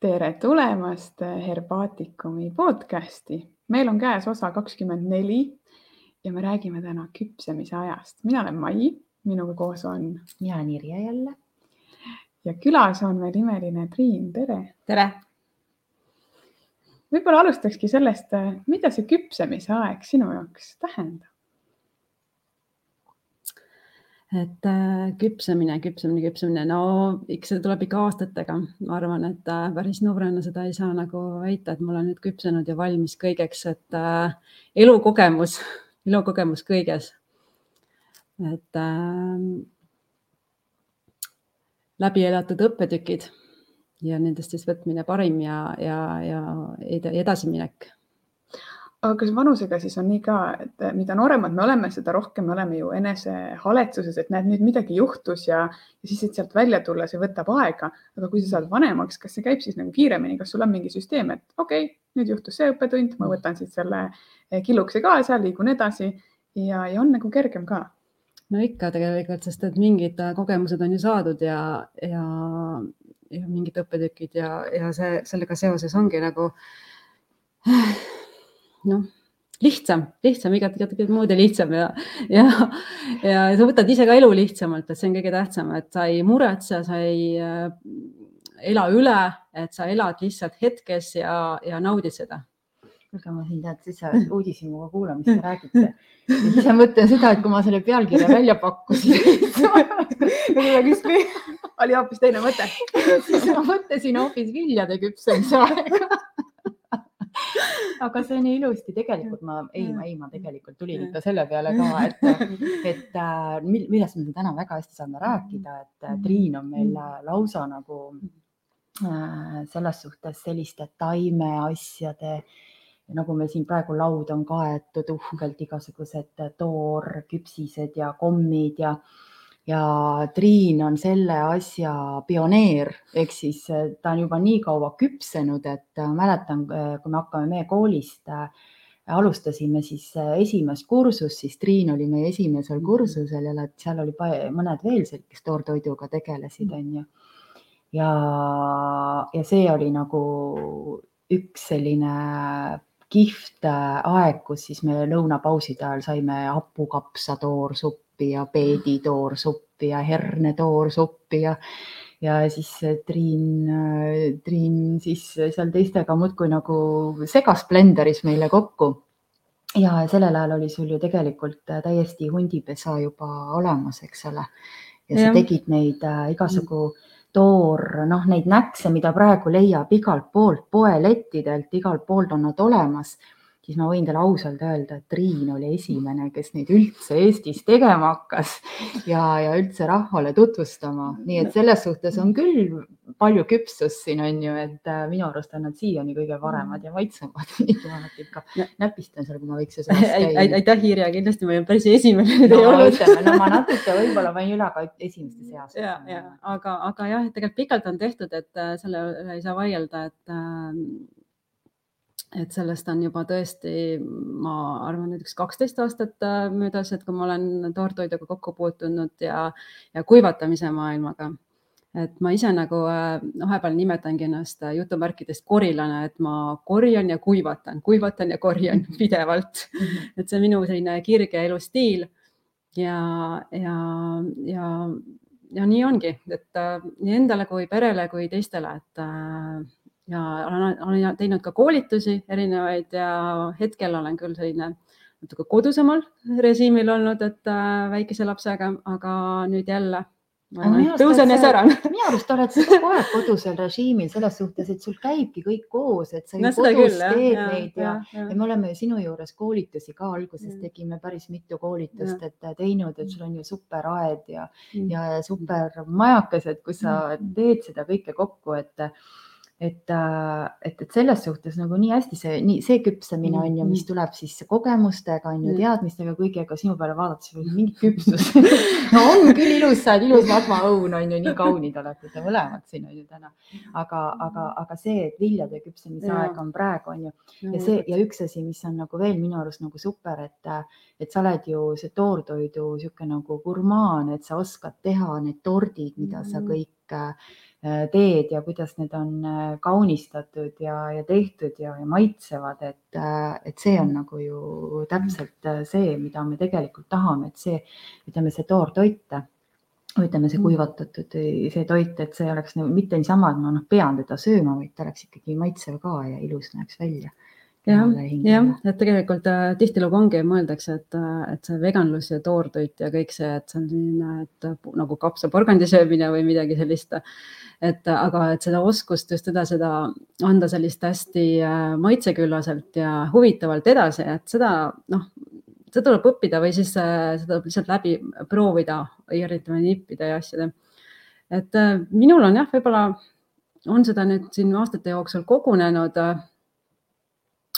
tere tulemast Herbaatikumi podcasti. meil on käes osa kakskümmend neli ja me räägime täna küpsemise ajast. mina olen Mai, minuga koos on. mina olen Irje jälle. ja külas on meil imeline Triin, tere. tere. võib-olla alustakski sellest, mida see küpsemise aeg sinu jaoks tähendab? Et äh, küpsemine, küpsemine, küpsemine, no eks see tuleb ikka aastatega, ma arvan, et äh, päris noorena seda ei saa nagu väita, et ma olen nüüd küpsenud ja valmis kõigeks, et äh, elukogemus, elukogemus kõiges. et äh, läbi elatud õppetükid ja nendest siis võtmine parim ja, ja, ja edasiminek aga kas vanusega siis on nii ka, et mida nooremad me oleme, seda rohkem me oleme ju enesehaletsuses, et näed, nüüd midagi juhtus ja, ja siis, et sealt välja tulla, see võtab aega. aga kui sa saad vanemaks, kas see käib siis nagu kiiremini, kas sul on mingi süsteem, et okei okay,, nüüd juhtus see õppetund, ma võtan siit selle eh, killukese kaasa, liigun edasi ja, ja on nagu kergem ka? no ikka tegelikult, sest et mingid kogemused on ju saadud ja, ja, ja mingid õppetükid ja, ja see sellega seoses ongi nagu noh, lihtsam, lihtsam, igat, igat, moodi lihtsam ja, ja, ja sa võtad ise ka elu lihtsamalt, et see on kõige tähtsam, et sa ei muretse, sa ei äh, ela üle, et sa elad lihtsalt hetkes ja, ja naudid seda. Kuulge, ma siin tead sisse uudishimuga kuulan, mis te räägite. siis ma mõtlen seda, et kui ma selle pealkirja välja pakkusin oli hoopis teine mõte. Siis ma mõtlesin hoopis viljade küpsemise aega aga see on ilusti, tegelikult ma, ei, ma, ei, ma tegelikult tulin ikka selle peale ka, et, et äh, millest me täna väga hästi saame rääkida, et äh, Triin on meil äh, lausa nagu selles suhtes selliste taimeasjade nagu meil siin praegu laud on kaetud uhkelt igasugused toorküpsised ja kommid ja ja Triin on selle asja pioneer, ehk siis äh, ta on juba nii kaua küpsenud, et äh, mäletan, äh, kui me hakkame meie koolist alustasime siis esimest kursust, siis Triin oli meie esimesel mhm. kursusel ja seal oli mõned veel, kes toortoiduga tegelesid, mhm. on ju. ja, ja see oli nagu üks selline kihvt aeg, kus siis me lõunapauside ajal saime hapukapsa toorsuppi suppi ja peeditoorsuppi ja hernetoorsuppi ja ja siis Triin, Triin siis seal teistega muudkui nagu segas blenderis meile kokku. ja sellel ajal oli sul ju tegelikult täiesti hundipesa juba olemas, eks ole. ja sa ja. tegid neid äh, igasugu toor, noh, neid näkse, mida praegu leiab igalt poolt poelettidelt, igalt poolt on nad olemas siis ma võin teile ausalt öelda, et Triin oli esimene, kes neid üldse Eestis tegema hakkas ja, ja üldse rahvale tutvustama, nii et selles suhtes on küll palju küpsust siin on ju, et äh, minu arust on nad siiani kõige paremad ja maitsemad. Nii kui ma alati ikka näpistan seal, kui ma võiks aitäh, Irja, kindlasti ma ei olnud päris esimene. No, no ma natuke võib-olla ma ei üle ka esimeste seas. ja, ja aga, aga jah, et tegelikult pikalt on tehtud, et äh, selle üle ei saa vaielda, et äh, et sellest on juba tõesti, ma arvan, üks kaksteist aastat äh, möödas, et kui ma olen toortoiduga kokku puutunud ja, ja kuivatamise maailmaga. et ma ise nagu äh, vahepeal nimetangi ennast äh, jutumärkidest korilane, et ma korjan ja kuivatan, kuivatan ja korjan pidevalt. Mhm. et see on minu selline kirge elustiil ja, ja, ja, ja nii ongi, et nii endale kui perele kui teistele, et ja olen, olen teinud ka koolitusi erinevaid ja hetkel olen küll selline natuke kodusemal režiimil olnud, et äh, väikese lapsega, aga nüüd jälle tõusen ja säran. minu arust oled sa kogu aeg kodusel režiimil selles suhtes, et sul käibki kõik koos, et sa no, kodus küll, teed ja, neid ja, ja, ja. ja me oleme ju sinu juures koolitusi ka alguses ja. tegime päris mitu koolitust, et teinud, et sul on ju super aed ja mm., ja super majakesed, kus sa mm. teed seda kõike kokku, et et, äh, et, et selles suhtes nagu nii hästi see, nii see küpsemine on ju, mis mm-hmm. tuleb siis kogemustega on ju, teadmistega kõigega sinu peale vaadates või mingi küpsus no on küll ilusad, ilus magmaõun on ju, nii kaunid olete te mõlemad siin on ju täna. aga, aga, aga see, et viljade küpsemise aeg on praegu on ju. Ja see ja üks asi, mis on nagu veel minu arust nagu super, et, et sa oled ju see toortoidu sihuke nagu gurmaan, et sa oskad teha need tordid, mida sa kõik kõik äh, teed ja kuidas need on äh, kaunistatud ja, ja tehtud ja, ja maitsevad, et, et see on nagu ju täpselt see, mida me tegelikult tahame, et see, ütleme, see toortoit ütleme, see kuivatatud, see toit, et see oleks nagu mitte niisama, et ma noh, pean teda sööma, vaid ta oleks ikkagi maitsev ka ja ilus näeks välja jah, jah, et tegelikult äh, tihtilugu ongi, mõeldakse, et, äh, et see veganlus ja toortoit ja kõik see, et see on selline, et äh, nagu kapsaporgandi söömine või midagi sellist. et aga, et seda oskust just seda, seda anda sellist hästi äh, maitseküllaselt ja huvitavalt edasi, et seda noh, seda tuleb õppida või siis äh, seda tuleb lihtsalt läbi proovida erinevate nippide ja asjade. et äh, minul on jah, võib-olla on seda nüüd siin aastate jooksul kogunenud äh,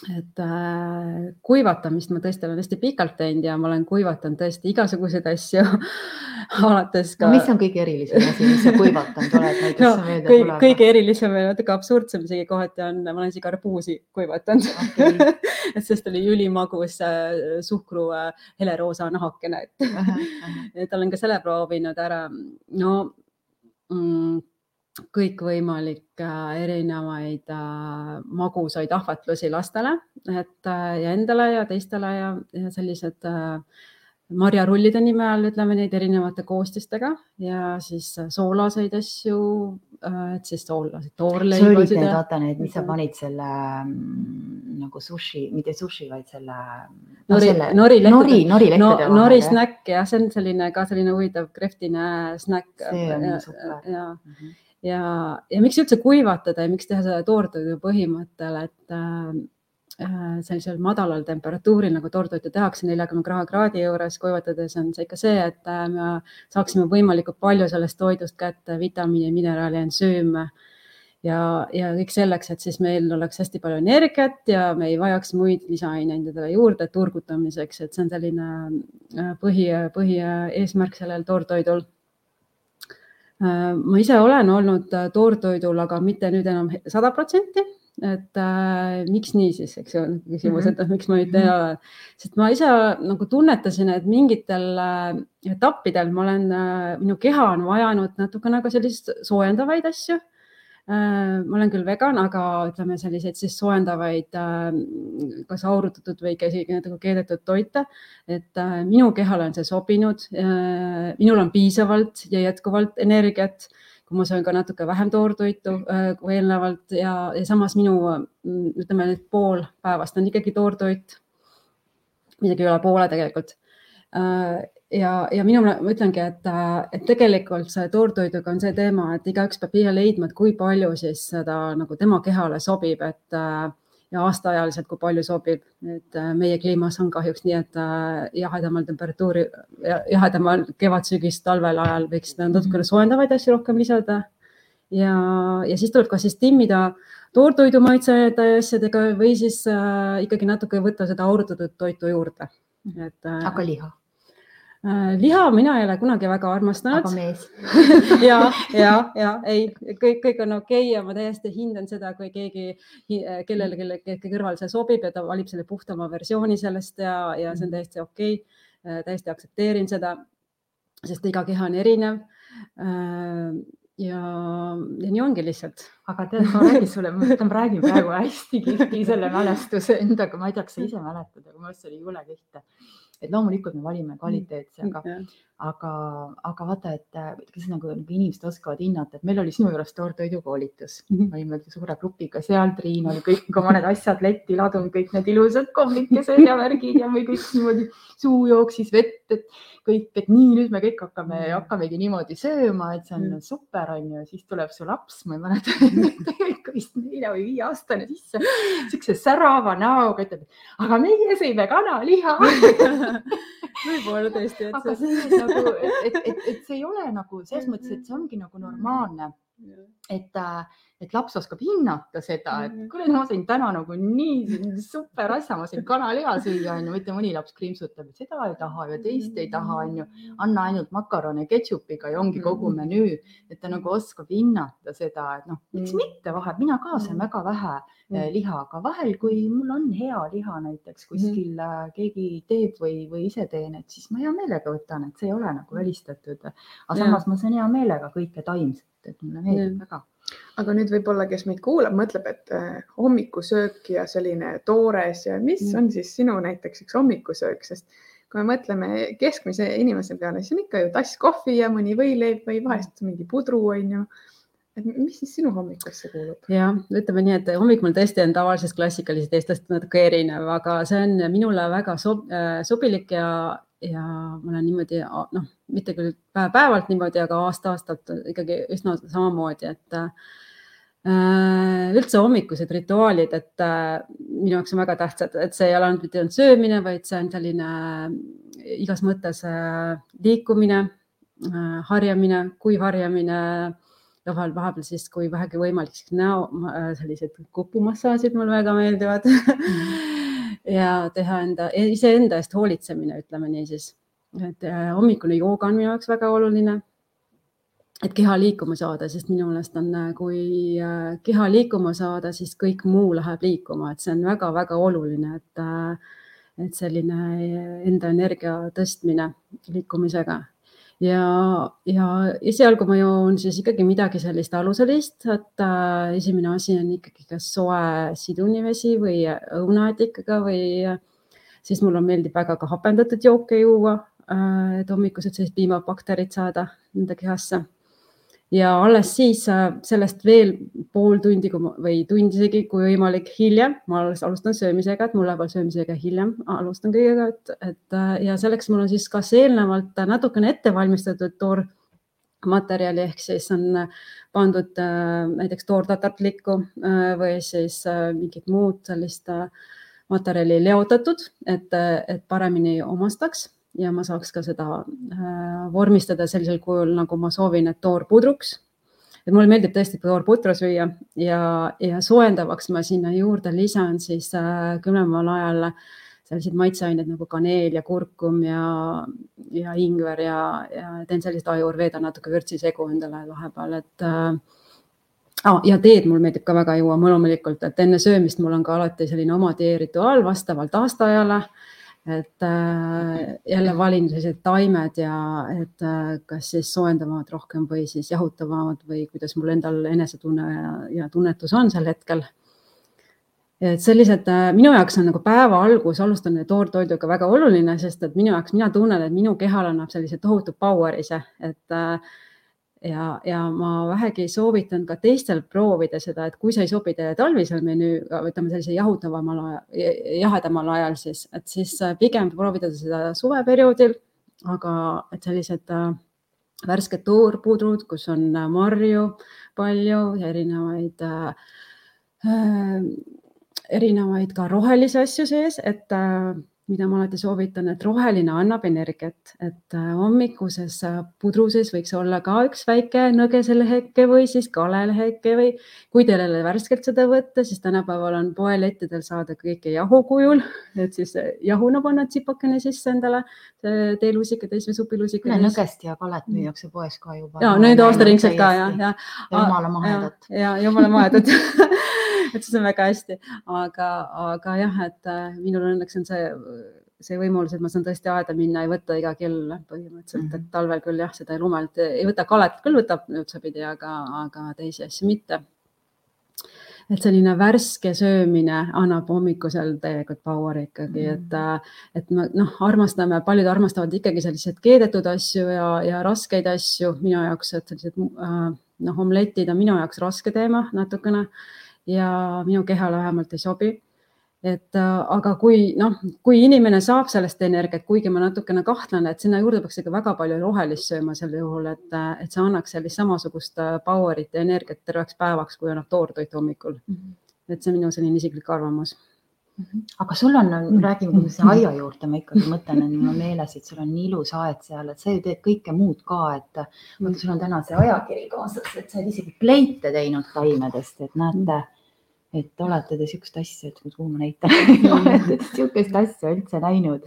et äh, kuivatamist ma tõesti olen hästi pikalt teinud ja ma olen kuivatanud tõesti igasuguseid asju alates ka no,. mis on kõige erilisem asi, mis sa kuivatanud oled näiteks no,? Kõige, kõige erilisem ja natuke absurdsem isegi kohati on, ma olen isegi arbuusi kuivatanud okay. et sest oli ülimagus äh, suhkru äh, heleroosa nahakene, et et olen ka selle proovinud ära. no mm, kõikvõimalikke äh, erinevaid äh, magusaid ahvatlusi lastele, et äh, ja endale ja teistele ja, ja sellised marjarullide nime all, ütleme neid erinevate koostistega ja siis soolaseid asju, et siis soolaseid toorleibasid. see olid need, vaata need, mis sa panid selle mm, nagu sushi, mitte sushi, vaid selle no,. nori, nori, nori, nori no, nori snäkk jah, see on selline ka selline huvitav kreftine snäkk. see on ja, super. mm, -hmm ja, ja miks üldse kuivatada ja miks teha seda toortoidu põhimõttel, et äh, äh, sellisel madalal temperatuuril nagu toortoitu tehakse neljakümne kraadi juures kuivatades on see ikka see, et äh, me saaksime võimalikult palju sellest toidust kätte vitamiine, mineraale, ensüüme ja, ja kõik selleks, et siis meil oleks hästi palju energiat ja me ei vajaks muid lisaaineid endale juurde turgutamiseks, et see on selline äh, põhi, põhieesmärk sellel toortoidul. Äh, ma ise olen olnud äh, toortoidul, aga mitte nüüd enam sada protsenti, et äh, miks nii siis, eks ju, küsimus, et miks ma nüüd ei mhm. ole, sest ma ise nagu tunnetasin, et mingitel äh, etappidel ma olen äh,, minu keha on vajanud natuke nagu sellist soojendavaid asju. Äh, ma olen küll vegan, aga ütleme selliseid siis soojendavaid, äh, kas aurutatud või isegi nagu keedetud toite, et äh, minu kehale on see sobinud. minul on piisavalt ja jätkuvalt energiat, kui ma söön ka natuke vähem toortoitu kui eelnevalt ja, ja samas minu ütleme nüüd pool päevast on ikkagi toortoit, isegi üle poole tegelikult ja, ja minu, ma ütlengi, et, et tegelikult see toortoiduga on see teema, et igaüks peab ise leidma, et kui palju siis seda nagu tema kehale sobib, et ja aastaajaliselt, kui palju sobib, et meie kliimas on kahjuks nii, et jahedamal temperatuuri, jahedamal kevad-sügis, talvel ajal võiks natukene soojendavaid asju rohkem lisada. ja, ja siis tuleb ka siis timmida toortoidu maitsete asjadega või siis äh, ikkagi natuke võtta seda aurutatud toitu juurde. et äh,. aga liha Äh, liha mina ei ole kunagi väga armastanud. aga mees ja, ja, ja ei, kõik, kõik on okei okay ja ma täiesti hindan seda, kui keegi, kellele, kelle, kelle kõrval see sobib ja ta valib selle puhtama versiooni sellest ja, ja see on täiesti okei okay.. Äh, täiesti aktsepteerin seda, sest iga keha on erinev äh, ja, ja nii ongi lihtsalt. aga tead, ma räägin sulle, ma mõtlen, räägin praegu hästi kihvti selle mälestuse endaga, ma ei tea, kas sa ise mäletad, aga minu arust see oli jõle kihvt et loomulikult me valime kvaliteetse, aga aga, aga vaata, et kas nagu, nagu inimesed oskavad hinnata, et meil oli sinu juures toortoidukoolitus mm, -hmm. olime suure grupiga seal, Triin oli kõik ka mõned asjad letti ladunud, kõik need ilusad kommikesed ja värgid ja me kõik niimoodi suu jooksis vett, et kõik, et nii, nüüd me kõik hakkame -hmm. hakkamegi niimoodi sööma, et see on mm -hmm. super, on ju, siis tuleb su laps, ma ei mäleta tegelikult vist nelja või viieaastane sisse, siukse särava näoga ütleb, aga meie sõime kanaliha võib-olla tõesti. aga see nagu, et, et, et, see ei ole nagu selles mõttes, et see ongi nagu normaalne. Et, äh, et laps oskab hinnata seda, et Mhm. kuule, ma sain täna nagu nii super asja, ma sain kanaliha süüa, onju, mitte mõni laps krimpsutab, et seda ei taha ja teist ei taha, onju. anna ainult makarone ketšupiga ja ongi kogu Mhm. menüü, et ta nagu oskab hinnata seda, et noh, miks Mhm. mitte vahel, mina ka söön väga vähe eh, liha, aga vahel, kui mul on hea liha näiteks kuskil mm. keegi teeb või, või ise teen, et siis ma hea meelega võtan, et see ei ole nagu välistatud. aga samas ma söön hea meelega kõike taimset, et mulle meeldib väga. Aga nüüd võib-olla, kes meid kuulab, mõtleb, et äh, hommikusöök ja selline toores ja mis Mm. on siis sinu näiteks üks hommikusöök, sest kui me mõtleme keskmise inimese peale, siis on ikka ju tass kohvi ja mõni võileib või vahest mingi pudru on ju. Et mis siis sinu hommikusse kuulub? jah, ütleme nii, et hommik mul tõesti on tavalisest klassikalisest eestlast natuke erinev, aga see on minule väga sob, äh, sobilik ja, ja ma olen niimoodi noh, mitte küll päev-päevalt niimoodi, aga aasta-aastalt ikkagi üsna samamoodi, et äh, üldse hommikused rituaalid, et äh, minu jaoks on väga tähtsad, et see ei ole ainult mitte ainult söömine, vaid see on selline äh, igas mõttes äh, liikumine äh,, harjamine, kui harjamine ja vahel vahepeal siis, kui vähegi võimalik, siis näo, sellised kupumassaažid mulle väga meeldivad ja teha enda, iseenda eest hoolitsemine, ütleme niisiis. et äh, hommikune jooga on minu jaoks väga oluline. et keha liikuma saada, sest minu meelest on, kui äh, keha liikuma saada, siis kõik muu läheb liikuma, et see on väga-väga oluline, et, äh, et selline enda energia tõstmine liikumisega ja, ja esialgu ma joon siis ikkagi midagi sellist aluselist, et äh, esimene asi on ikkagi kas soe sidunivesi või õunaatikaga või siis mulle meeldib väga ka hapendatud jooke juua äh,, et hommikused sellised piimabakterid saada enda kehasse. Ja alles siis äh, sellest veel pool tundi või tund isegi, kui võimalik, hiljem ma alustan söömisega, et mul läheb söömisega hiljem, alustan kõigega, et, et äh, ja selleks mul on siis kas eelnevalt natukene ette valmistatud toormaterjali ehk siis on pandud äh, näiteks toortatartlikku äh, või siis äh, mingit muud sellist äh, materjali leotatud, et, et paremini omastaks ja ma saaks ka seda äh, vormistada sellisel kujul, nagu ma soovin, et toorpudruks. et mulle meeldib tõesti toorputru süüa ja, ja soojendavaks ma sinna juurde lisan siis äh, külmemal ajal selliseid maitseaineid nagu kaneel ja kurkum ja, ja ingver ja, ja teen sellist ajurveeda natuke vürtsisegu endale vahepeal, et äh, Oh, ja teed mul meeldib ka väga juua, loomulikult, et enne söömist mul on ka alati selline oma teerituaal vastavalt aastaajale et äh, jälle valin sellised taimed ja et äh, kas siis soojendavad rohkem või siis jahutavad või kuidas mul endal enesetunne ja, ja tunnetus on sel hetkel. et sellised äh, minu jaoks on nagu päeva algus alustamine toortoiduga väga oluline, sest et minu jaoks, mina tunnen, et minu kehal annab sellise tohutu power'i see, et äh, ja, ja ma vähegi soovitan ka teistel proovida seda, et kui see ei sobi teile talvisel menüüga, ütleme sellise jahutavamal ajal, jahedamal ajal, siis, et siis pigem proovida seda suveperioodil, aga et sellised äh, värsked toorpudrud, kus on marju palju, erinevaid äh, äh, erinevaid ka rohelisi asju sees, et äh, mida ma alati soovitan, et roheline annab energiat, et hommikuses pudruses võiks olla ka üks väike nõgeseleheke või siis kaleleheke või kui teil ei ole värskelt seda võtta, siis tänapäeval on poelettidel saada kõike jahu kujul, et siis jahuna panna tsipakene sisse endale teelusikatäis või supilusikatäis. nõgest ja kalet müüakse poes ka juba. ja nüüd aastaringselt ka ja, ja. ja jumala mahedat. ja jumala mahedat et siis on väga hästi, aga, aga jah, et minul õnneks on see, see võimalus, et ma saan tõesti aeda minna ja võtta iga kell põhimõtteliselt et talvel küll jah, seda lumelt ei võta, kalet küll võtab otsapidi, aga, aga teisi asju mitte. et selline värske söömine annab hommikusel tegelikult power'i ikkagi mm, -hmm. et, et me noh, armastame, paljud armastavad ikkagi selliseid keedetud asju ja, ja raskeid asju minu jaoks, et sellised noh, omletid on minu jaoks raske teema natukene ja minu kehale vähemalt ei sobi. Et aga kui noh, kui inimene saab sellest energiat, kuigi ma natukene kahtlen, et sinna juurde peaks ikka väga palju rohelist sööma sel juhul, et, et see annaks sellist samasugust power'it ja energiat terveks päevaks, kui annab toortoit hommikul mm. -hmm. et see on minu selline isiklik arvamus aga sul on, räägime kuidas see aia juurde, ma ikkagi mõtlen, et mul on meeles, et sul on nii ilus aed seal, et sa ju teed kõike muud ka, et vaata, sul on täna see ajakiri kaasas, et sa oled isegi kleite teinud taimedest, et näete, et olete te niisugust asja, et kuhu ma näitan? Olete niisugust asja üldse näinud?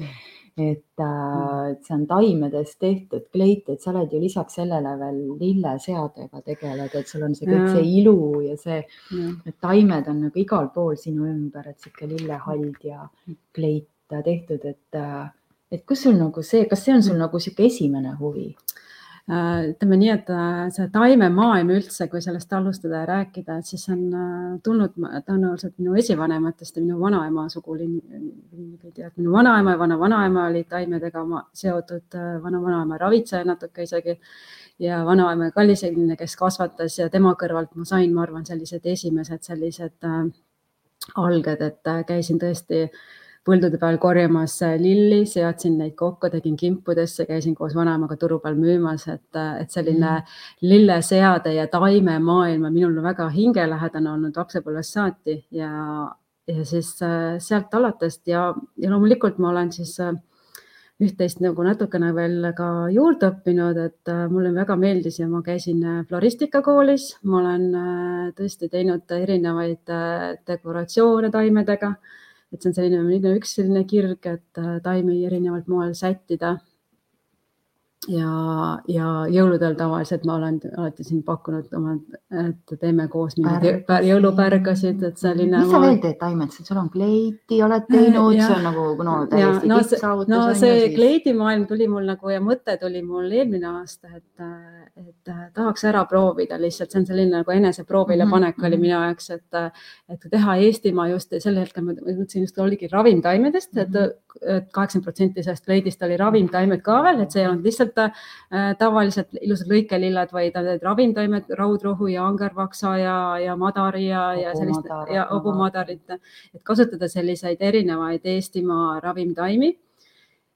Et, äh, et see on taimedest tehtud kleit, et sa oled ju lisaks sellele veel lilleseadega tegeled, et sul on see kõik see ilu ja see, et taimed on nagu igal pool sinu ümber, et sihuke lillehald ja kleit tehtud, et, äh, et kus sul nagu see, kas see on sul nagu sihuke esimene huvi? Äh, ütleme nii, et äh, see taimemaailm üldse, kui sellest alustada ja rääkida, et siis on äh, tulnud tõenäoliselt minu esivanematest ja minu vanaema sugulinn. minu vanaema ja vana-vanaema olid taimedega seotud, vana-vanaema ravitseja natuke isegi ja vanaema kalliseline, kes kasvatas ja tema kõrvalt ma sain, ma arvan, sellised esimesed sellised alged, et käisin tõesti äh, põldude peal korjamas äh, lilli, seadsin neid kokku, tegin kimpudesse, käisin koos vanaemaga turu peal müümas, et, äh, et selline mm. lilleseade ja taimemaailm on minul väga hingelähedane olnud lapsepõlvest saati ja, ja siis äh, sealt alates ja, ja loomulikult ma olen siis üht-teist nagu natukene veel ka juurde õppinud, et mulle väga meeldis ja ma käisin floristikakoolis, ma olen tõesti teinud erinevaid dekoratsioone taimedega et see on selline, üks selline kirg, et äh, taimi erineval moel sättida ja, ja jõuludel tavaliselt ma olen alati siin pakkunud oma, et teeme koos mingeid jõulupärgasid, et selline. mis sa veel teed taimed, sul on kleiti oled teinud, see on nagu no, täiesti no, tippsaavutus. no see siis... kleiidimaailm tuli mul nagu ja mõte tuli mul eelmine aasta, et, et tahaks ära proovida lihtsalt, see on selline nagu eneseproovile mhm, panek mm -hmm. oli mhm. minu jaoks, et, et teha Eestimaa just sel hetkel ma mõtlesin just oligi ravimtaimedest, et mhm et kaheksakümmend protsenti sellest kleidist oli ravimtaimed ka veel, et see ei olnud lihtsalt äh, tavaliselt ilusad lõikelilled, vaid need ravimtaimed, raudrohu ja angervaksa ja, ja madari ja, ja sellist ja hobumadarit, et kasutada selliseid erinevaid Eestimaa ravimtaimi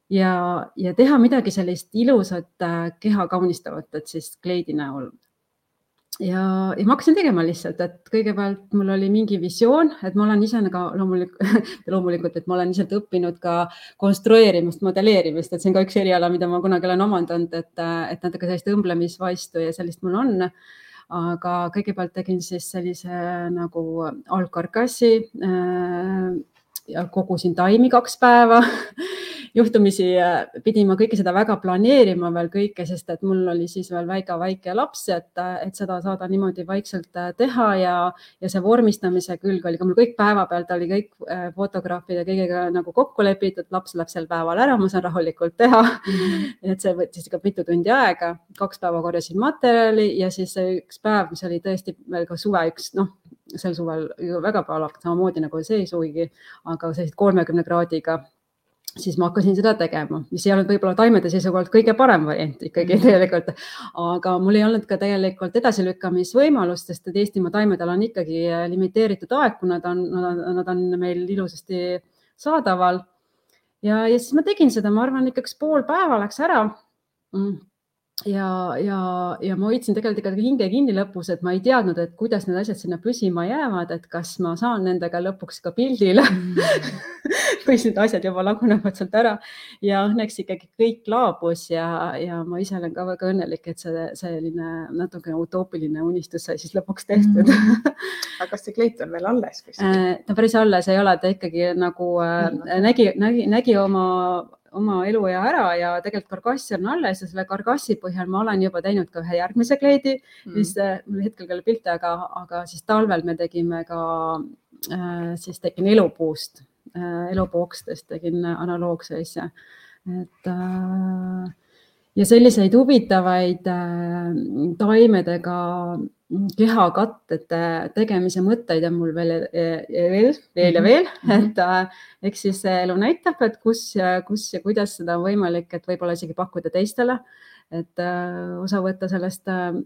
ja, ja teha midagi sellist ilusat, äh, keha kaunistavat, et siis kleidi näol ja, ja ma hakkasin tegema lihtsalt, et kõigepealt mul oli mingi visioon, et ma olen ise nagu loomulikult, loomulikult, et ma olen lihtsalt õppinud ka konstrueerimist, modelleerimist, et see on ka üks eriala, mida ma kunagi olen omandanud, et, et natuke sellist õmblemisvaistu ja sellist mul on. aga kõigepealt tegin siis sellise nagu algkarkassi äh, ja kogusin taimi kaks päeva juhtumisi äh, pidin ma kõike seda väga planeerima veel kõike, sest et mul oli siis veel väga väike laps, et, äh, et seda saada niimoodi vaikselt äh, teha ja, ja see vormistamise külg oli ka mul kõik päevapealt oli kõik fotograafide kõigega nagu kokku lepitud, laps läheb sel päeval ära, ma saan rahulikult teha mm. -hmm. et see võttis ikka mitu tundi aega, kaks päeva korjasin materjali ja siis üks päev, mis oli tõesti veel ka suve üks, noh, sel suvel väga palak, samamoodi nagu see suvigi, aga sellised kolmekümne kraadiga siis ma hakkasin seda tegema, mis ei olnud võib-olla taimede seisukohalt kõige parem variant ikkagi mhm. tegelikult, aga mul ei olnud ka tegelikult edasilükkamisvõimalust, sest et Eestimaa taimedel on ikkagi limiteeritud aeg, kui nad on, nad on meil ilusasti saadaval. ja, ja siis ma tegin seda, ma arvan, ikka üks pool päeva läks ära mm ja, ja, ja ma hoidsin tegelikult ikka hinge kinni lõpus, et ma ei teadnud, et kuidas need asjad sinna püsima jäävad, et kas ma saan nendega lõpuks ka pildile mm. või siis need asjad juba lagunevad sealt ära ja õnneks ikkagi kõik laabus ja, ja ma ise olen ka väga õnnelik, et see selline natukene utoopiline unistus sai siis lõpuks tehtud mm. aga kas see kleit on veel alles? Äh, ta päris alles ei ole, ta ikkagi nagu äh, nägi, nägi, nägi oma oma eluea ära ja tegelikult karkass on alles ja selle karkassi põhjal ma olen juba teinud ka ühe järgmise kleidi mm., mis äh, mul hetkel ei ole pilte, aga, aga siis talvel me tegime ka äh,, siis tegin elupuust äh,, elupuukstest tegin analoogse asja, et äh, ja selliseid huvitavaid äh, taimedega kehakattete tegemise mõtteid on mul veel, veel, veel ja veel, mhm. et äh, eks siis elu näitab, et kus ja kus ja kuidas seda on võimalik, et võib-olla isegi pakkuda teistele, et äh, osa võtta sellest äh,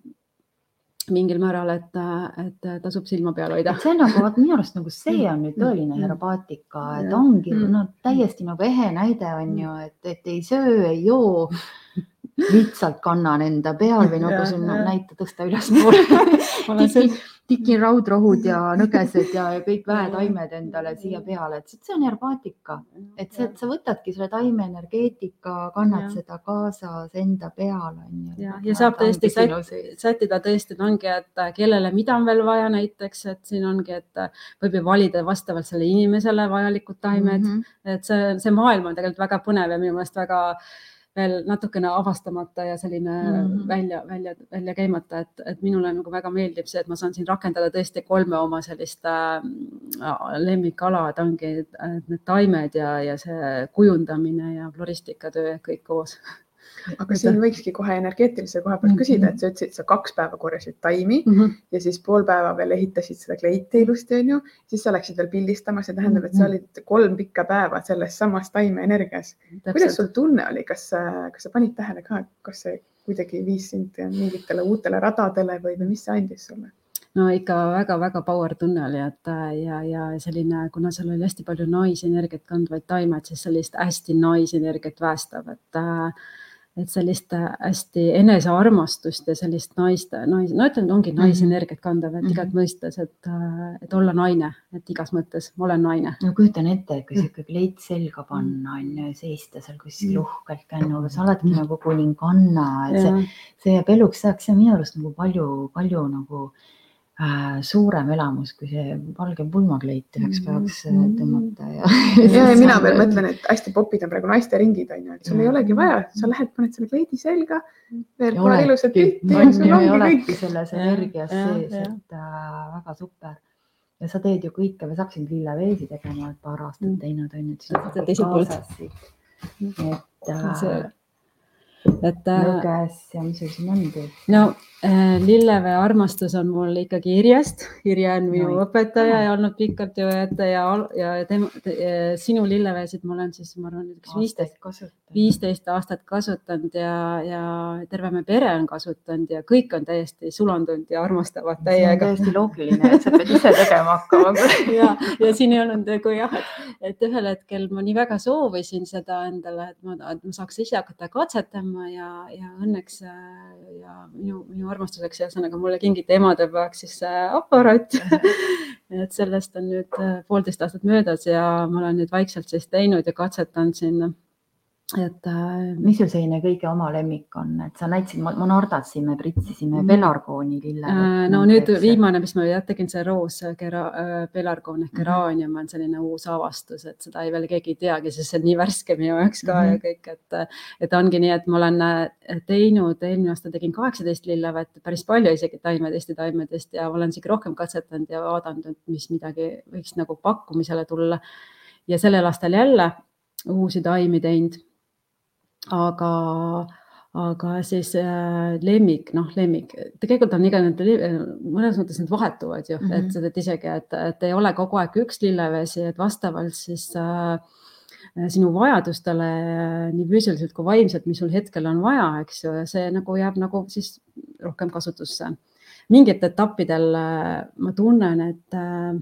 mingil määral, et, et tasub silma peal hoida. see on nagu, minu arust nagu see on nüüd tõeline mm. herobaatika, et ongi no täiesti nagu ehe näide on ju, et, et ei söö, ei joo lihtsalt kannan enda peal või nagu Ja, siin ja. näita tõsta ülespoole tikin tikin raudrohud ja nõgesed ja ja kõik väetaimed endale siia peale, et see on herbaatika, et see, et sa võtadki selle taimeenergeetika, kannad Jah. seda kaasas enda peal on ju. ja, ja saab tõesti sätt- sättida tõesti, et ongi, et äh, kellele, mida on veel vaja näiteks, et siin ongi, et äh, võib ju valida vastavalt sellele inimesele vajalikud taimed mm. -hmm. et see, see maailm on tegelikult väga põnev ja minu meelest väga veel natukene avastamata ja selline mm. -hmm. välja, välja, välja käimata, et, et minule nagu väga meeldib see, et ma saan siin rakendada tõesti kolme oma sellist äh, lemmikala, et ongi et need taimed ja, ja see kujundamine ja floristikatöö kõik koos. aga siin võikski kohe energeetilise koha pealt küsida, et sa ütlesid, sa kaks päeva korjasid taimi ja siis pool päeva veel ehitasid seda kleiti ilusti, onju. siis sa läksid veel pildistamas, see tähendab, et sa Mhm. olid kolm pikka päeva selles samas taimeenergias. kuidas sul tunne oli, kas, kas sa panid tähele ka, kas see kuidagi viis sind mingitele uutele radadele või, või mis see andis sulle? no ikka väga-väga power tunne oli, et ja, ja selline, kuna seal oli hästi palju naisenergiat kandvaid taimed, siis sellist hästi naisenergiat päästab, et äh, et sellist äh, hästi enesearmastust ja sellist naist, nais, no ütleme, ongi naisenergiat kandav, et Mhm. igat mõistes, et, et olla naine, et igas mõttes ma olen naine. no kujutan ette, et kui sihuke kleit selga panna on ju, seista seal kuskil Mm. uhkelt kännuga, sa oledki nagu kuninganna, et see, see jääb eluks ajaks, on minu arust nagu palju, palju nagu äh, suurem elamus, kui see valge pulmakleit üheks päevaks äh, Mhm. tõmmata ja. ja, ja mina veel mõtlen, et hästi popid on praegu naisteringid onju, et sul ei olegi vaja, sa lähed, paned selle kleidi selga, Ja paar ilusat pilti ja on sul ju, ja ongi kõik. selles energias sees, et äh, väga super. ja sa teed ju kõike, ma saksin lilleveesi tegema, et paar aastat teinud on ju, on teiselt poolt. et äh, et äh, nõges ja mis sul siin on teil? no äh, Lillevee armastus on mul ikkagi Irjest. Irje on minu No õpetaja ja olnud pikalt ju, et ja, ja tema, sinu lilleveesid ma olen siis, ma arvan, üks viisteist, viisteist aastat kasutanud ja, ja terve me pere on kasutanud ja kõik on täiesti sulandunud ja armastavad täiega. täiesti loogiline, et sa pead ise tegema hakkama. ja, ja siin ei olnud nagu jah, et, et ühel hetkel ma nii väga soovisin seda endale, et ma, et ma saaks ise hakata katsetama ja, ja õnneks äh, ja minu, minu armastuseks ühesõnaga mulle kingiti emadepäevaks siis see aparaat. et sellest on nüüd äh, poolteist aastat möödas ja ma olen nüüd vaikselt siis teinud ja katsetanud siin. Et äh, mis sul selline kõige oma lemmik on, et sa näitasid, me nordasime, pritsisime Mhm. pelargooni lille. Äh, no nüüd viimane, mis ma jah tegin, see roos kera-, pelargoon ehk Mhm. geraanium on selline uus avastus, et seda ei veel keegi ei teagi, sest see on nii värske minu jaoks ka Mhm. ja kõik, et, et ongi nii, et ma olen äh, teinud, eelmine aasta tegin kaheksateist lillevet, päris palju isegi taimedest ja taimedest ja olen isegi rohkem katsetanud ja vaadanud, et mis midagi võiks nagu pakkumisele tulla. ja sellel aastal jälle uusi taimi teinud. Aga aga siis äh, lemmik, noh, lemmik, tegelikult on iga nende, mõnes mõttes need vahetuvad ju mm, Mhm. -hmm. et sa teed isegi, et, et ei ole kogu aeg üks lillevesi, et vastavalt siis äh, sinu vajadustele äh, nii füüsiliselt kui vaimselt, mis sul hetkel on vaja, eks ju, ja see nagu jääb nagu siis rohkem kasutusse. mingitel etappidel äh, ma tunnen, et äh,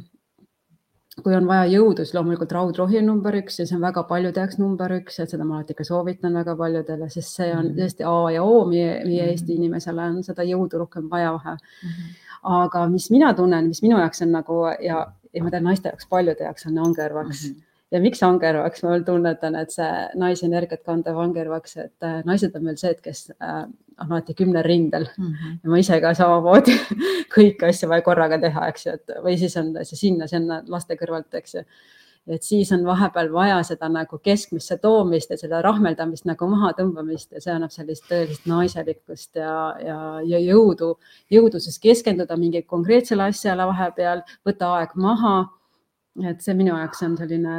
kui on vaja jõudu, siis loomulikult raudrohi on number üks ja see on väga paljude jaoks number üks, et seda ma alati ka soovitan väga paljudele, sest see on Mhm. tõesti A ja O meie, meie Mhm. Eesti inimesele on seda jõudu rohkem vaja vahe. aga mis mina tunnen, mis minu jaoks on nagu ja, ja ma tean naiste jaoks, paljude jaoks on angervaks Mhm. Ja miks angervaks, ma veel tunnetan, et see naisenergiat kandev angervaks, et äh, naised on veel see, et kes äh, on alati kümnel rindel Mhm. ja ma ise ka samamoodi kõiki asju vaja korraga teha, eks ju, et või siis on see sinna-sinna laste kõrvalt, eks ju. et siis on vahepeal vaja seda nagu keskmisse toomist ja seda rahmeldamist nagu maha tõmbamist ja see annab sellist tõelist naiselikkust ja, ja, ja jõudu, jõudu siis keskenduda mingi konkreetsele asjale vahepeal, võtta aeg maha. Et see minu jaoks on selline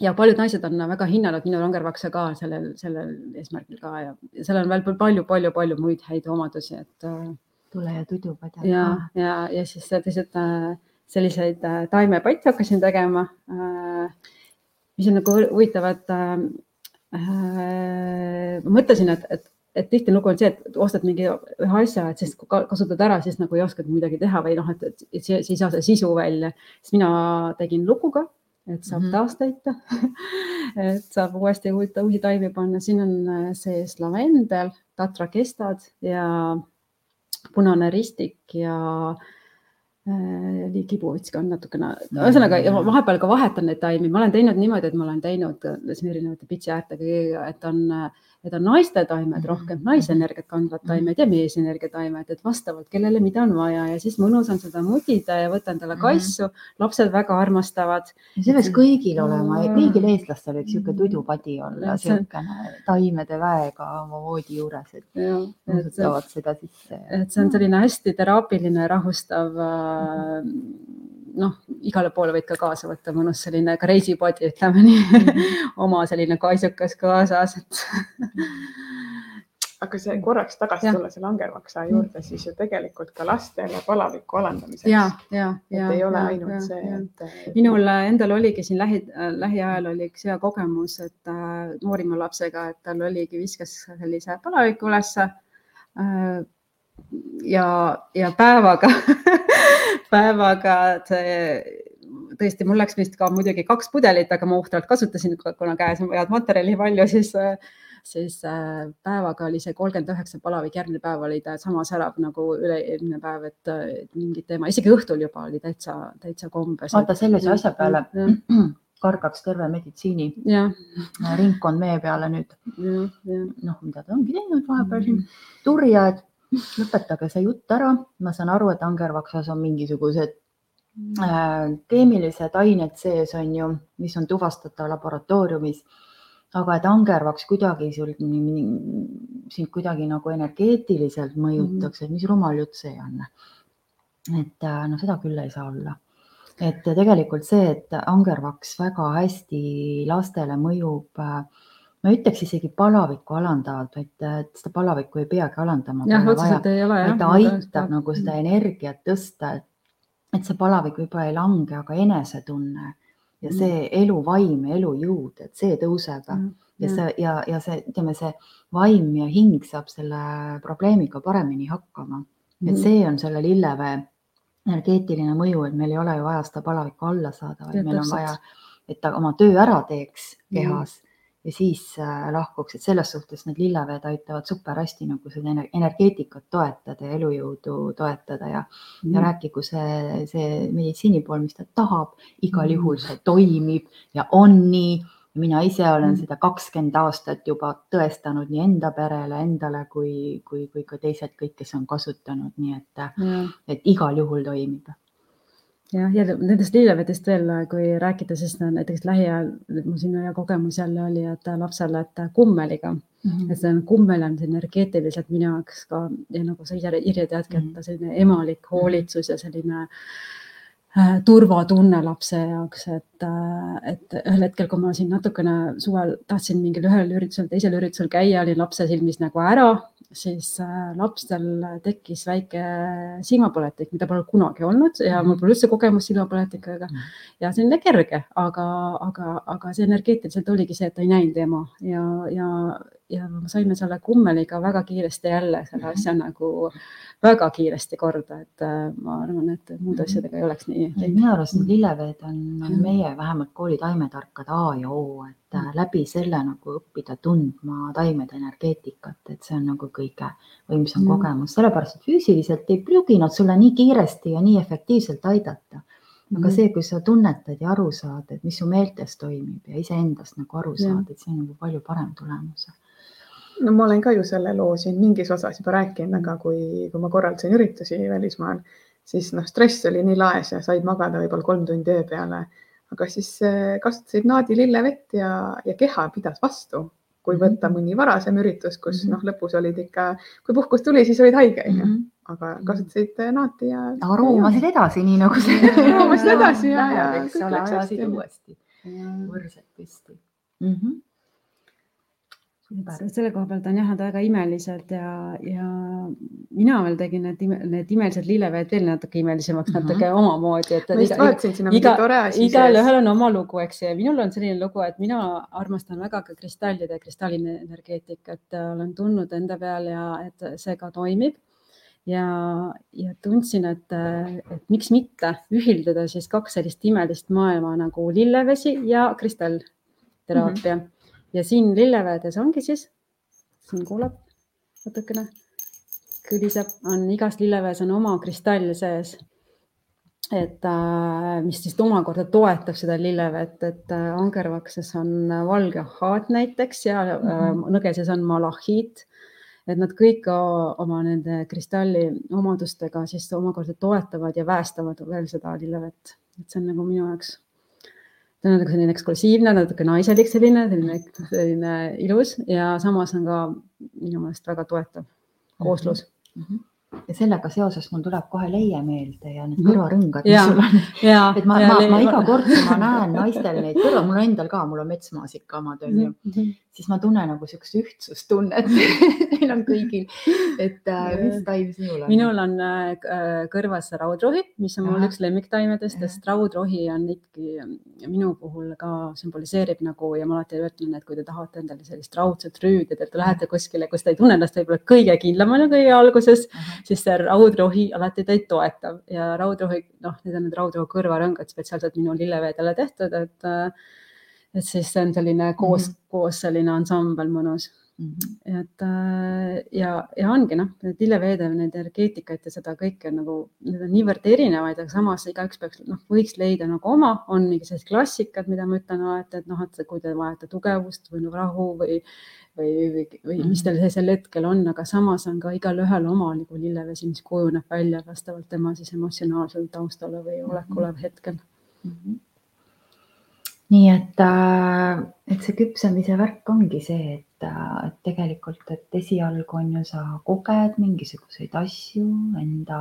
ja paljud naised on väga hinnanud minu langervakse ka sellel, sellel eesmärgil ka ja seal on veel palju-palju-palju muid häid omadusi, et äh, tule ja tudupadja. ja, ja, ja siis teised äh, selliseid äh, taimepatte hakkasin tegema, mis on nagu huvitavad äh,. ma mõtlesin, et, et, et tihtilugu on see, et ostad mingi ühe asja, et siis kasutad ära, siis nagu ei oskagi midagi teha või noh, et, et siis ei saa see sisu välja. siis mina tegin lukuga et saab mm Mhm. -hmm. taastäita et saab uuesti uusi, uusi taimi panna, siin on äh, sees lavendel, tatrakestad ja punane ristik ja äh, liigipuvits ka on natukene, ühesõnaga ja ma vahepeal ka vahetan neid taimi, ma olen teinud niimoodi, et ma olen teinud äh, siin erinevate pitsiäärtega, et on, et on naiste taimed Mhm. rohkem, naisenergiat kandvad Mhm. taimed ja meesenergia taimed, et vastavalt kellele mida on vaja ja siis mõnus on seda mudida ja võtan talle Mhm. kaisu, lapsed väga armastavad. see peaks kõigil olema, Mm. kõigil eestlastel võiks niisugune tudupadi olla, niisugune taimede väega oma voodi juures, et usutavad seda sisse. et see on selline hästi teraapiline, rahustav äh, noh, igale poole võid ka kaasa võtta, mõnus selline ka reisipodi, ütleme nii oma selline kaisukas kaasas, et aga see korraks tagasi Jah. tulla selle angervaksa juurde, siis ju tegelikult ka lastele palaviku alandamiseks. ja, ja, et ja. ei ole ja, ainult ja, see, ja. et. minul endal oligi siin lähi, lähiajal oli üks hea kogemus, et äh, noorima lapsega, et tal oligi, viskas sellise palaviku ülesse äh, ja, ja päevaga päevaga see tõesti, mul läks vist ka muidugi kaks pudelit, aga ma ohtralt kasutasin, kuna käes on head materjali palju, siis, siis äh, päevaga oli see kolmkümmend üheksa palavik, järgmine päev oli ta sama särav nagu üle-eelmine päev, et mingit teema, isegi õhtul juba oli täitsa, täitsa kombes. vaata sellise asja peale kargaks terve meditsiini jah, ringkond meie peale nüüd, noh, mida ta ongi teinud vahepeal siin, turjad, lõpetage see jutt ära, ma saan aru, et angervaksas on mingisugused äh, keemilised ained sees on ju, mis on tuvastatav laboratooriumis. aga et angervaks kuidagi sul, sind kuidagi nagu energeetiliselt mõjutaks, et mis rumal jutt see on. et noh, seda küll ei saa olla. et tegelikult see, et angervaks väga hästi lastele mõjub äh, ma ütleks isegi palavikku alandavalt, vaid et seda palavikku ei peagi alandama. jah, otseselt ei ole jah. ta aitab nagu seda energiat tõsta, et, et see palavik võib-olla ei lange, aga enesetunne ja see eluvaim ja elujõud, et see tõuseb ja see ja, ja see, ütleme, see vaim ja hing saab selle probleemiga paremini hakkama. et see on selle lillevee energeetiline mõju, et meil ei ole ju vaja seda palavikku alla saada, vaid meil on vaja, et ta oma töö ära teeks kehas ja siis äh, lahkuks, et selles suhtes need lilleveed aitavad super hästi nagu seda energeetikat toetada ja elujõudu toetada ja mm., ja rääkigu see, see meditsiini pool, mis ta tahab, igal juhul see toimib ja on nii. mina ise olen mm. seda kakskümmend aastat juba tõestanud nii enda perele, endale kui, kui, kui ka teised kõik, kes on kasutanud, nii et, et igal juhul toimib jah, ja nendest lillevedest veel, kui rääkida, siis näiteks lähiajal mul siin hea kogemus jälle oli, et lapsele, et kummeliga mm, -hmm. et see on kummel on energeetiliselt minu jaoks ka ja nagu sa ise Irje teadki, et selline emalik hoolitsus ja selline äh, turvatunne lapse jaoks, et, et ühel hetkel, kui ma siin natukene suvel tahtsin mingil ühel üritusel, teisel üritusel käia, olin lapse silmis nagu ära, siis lapstel tekkis väike silmapõletik, mida pole kunagi olnud ja mul pole üldse kogemust silmapõletikuga ja selline kerge, aga, aga, aga see energeetiliselt oligi see, et ta ei näinud ema ja, ja, ja saime selle kummeliga väga kiiresti jälle selle asja nagu väga kiiresti korda, et ma arvan, et muud asjadega ei oleks nii. minu arust need lilleveed on, on meie vähemalt kooli taimetärkade A ja O, et läbi selle nagu õppida tundma taimede energeetikat, et see on nagu kõige võimsam mm. kogemus, sellepärast et füüsiliselt ei pruugi nad sulle nii kiiresti ja nii efektiivselt aidata. aga mm. see, kui sa tunnetad ja aru saad, et mis su meeltes toimib ja iseendast nagu aru saad, et see on nagu palju parem tulemus no ma olen ka ju selle loo siin mingis osas juba rääkinud, aga kui, kui ma korraldasin üritusi välismaal, siis noh, stress oli nii laes ja said magada võib-olla kolm tundi öö peale, aga siis kasutasid naadi lillevett ja, ja keha pidas vastu. kui võtta mõni varasem üritus, kus noh, lõpus olid ikka, kui puhkus tuli, siis olid haige onju, aga kasutasid naati ja. aroomasid edasi, nii nagu see. aroomasid edasi ja, ja. eks ole, ajasid uuesti võrdselt püsti mm. -hmm selle koha pealt on jah, nad väga imelised ja, ja mina veel tegin need, need imelised lilleveed veel natuke imelisemaks mm, -hmm. natuke omamoodi, et. ma just vaatasin, siin on mingi tore asi igalühel on oma lugu, eks ju, ja minul on selline lugu, et mina armastan väga ka kristallide, kristalline energeetikat, olen tundnud enda peal ja et see ka toimib ja, ja tundsin, et, et miks mitte ühildada siis kaks sellist imelist maailma nagu lillevesi ja kristallteraapia mm. -hmm. Ja siin lillevedes ongi siis, siin kuulab natukene, kõliseb, on igas lillevees on oma kristall sees et äh, mis siis omakorda toetab seda lillevett, et äh, angervakses on valge haat näiteks ja mm -hmm. nõgeses on malahiit. et nad kõik oma nende kristalli omadustega siis omakorda toetavad ja päästavad veel seda lillevett, et see on nagu minu jaoks ta on nagu selline eksklusiivne, natuke naiselik selline, selline, selline ilus ja samas on ka minu meelest väga toetav kooslus mm. -hmm ja sellega seoses mul tuleb kohe leie meelde ja need mhm. kõrvarõngad, mis sul on. et ma, ma, ma iga kord, kui ma näen naistel neid kõrva, mul endal ka, mul on metsmaasika omad on ju mm, -hmm. Siis ma tunnen nagu siukest ühtsustunnet Neil on kõigil, et äh, mis taim sinul on? minul on äh, kõrvas raudrohi, mis on mul üks lemmiktaimedest, sest raudrohi on ikkagi minu puhul ka sümboliseerib nagu ja ma alati ütlen, et kui te tahate endale sellist raudset rüüd, et te lähete kuskile, kus te ei tunne ennast võib-olla kõige kindlamana kõige alguses siis see raudrohi alati teid toetab. Ja raudrohi, noh, need on need raudrohu kõrvarõngad spetsiaalselt minu lilleveedele tehtud, et, et siis see on selline koos mm, -hmm. koos selline ansambel mõnus mm. -hmm. et ja, ja ongi noh, lilleveede, need energeetikaid ja seda kõike nagu, need on niivõrd erinevaid, aga samas igaüks peaks, noh, võiks leida nagu oma, on mingi sellised klassikad, mida ma ütlen alati, et noh, et kui te vajate tugevust või nagu rahu või või, või, või mis tal sel hetkel on, aga samas on ka igalühel oma nagu lillevesi, mis kujuneb välja vastavalt tema siis emotsionaalsele taustale või olekule hetkel mm. -hmm. Nii et, äh, et see küpsemise värk ongi see, et, äh, et tegelikult, et esialgu on ju sa koged mingisuguseid asju enda,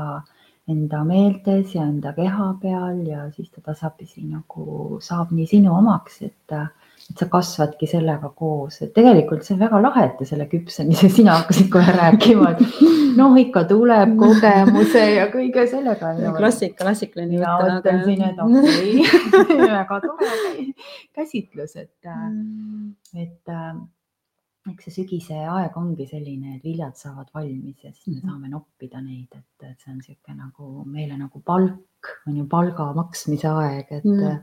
enda meeltes ja enda keha peal ja siis ta tasapisi nagu saab nii sinu omaks, et et sa kasvadki sellega koos, et tegelikult see on väga lahe, et te selle küpsemise, sina hakkasid kohe rääkima, et noh, ikka tuleb kogemuse ja kõige sellega. klassika, klassikaline ja mõtlen siin, et okei okay. väga tore käsitlus, et mm., et äh, eks see sügise aeg ongi selline, et viljad saavad valmis ja siis me mhm. saame noppida neid, et, et see on niisugune nagu meile nagu palk on ju palga maksmise aeg, et mm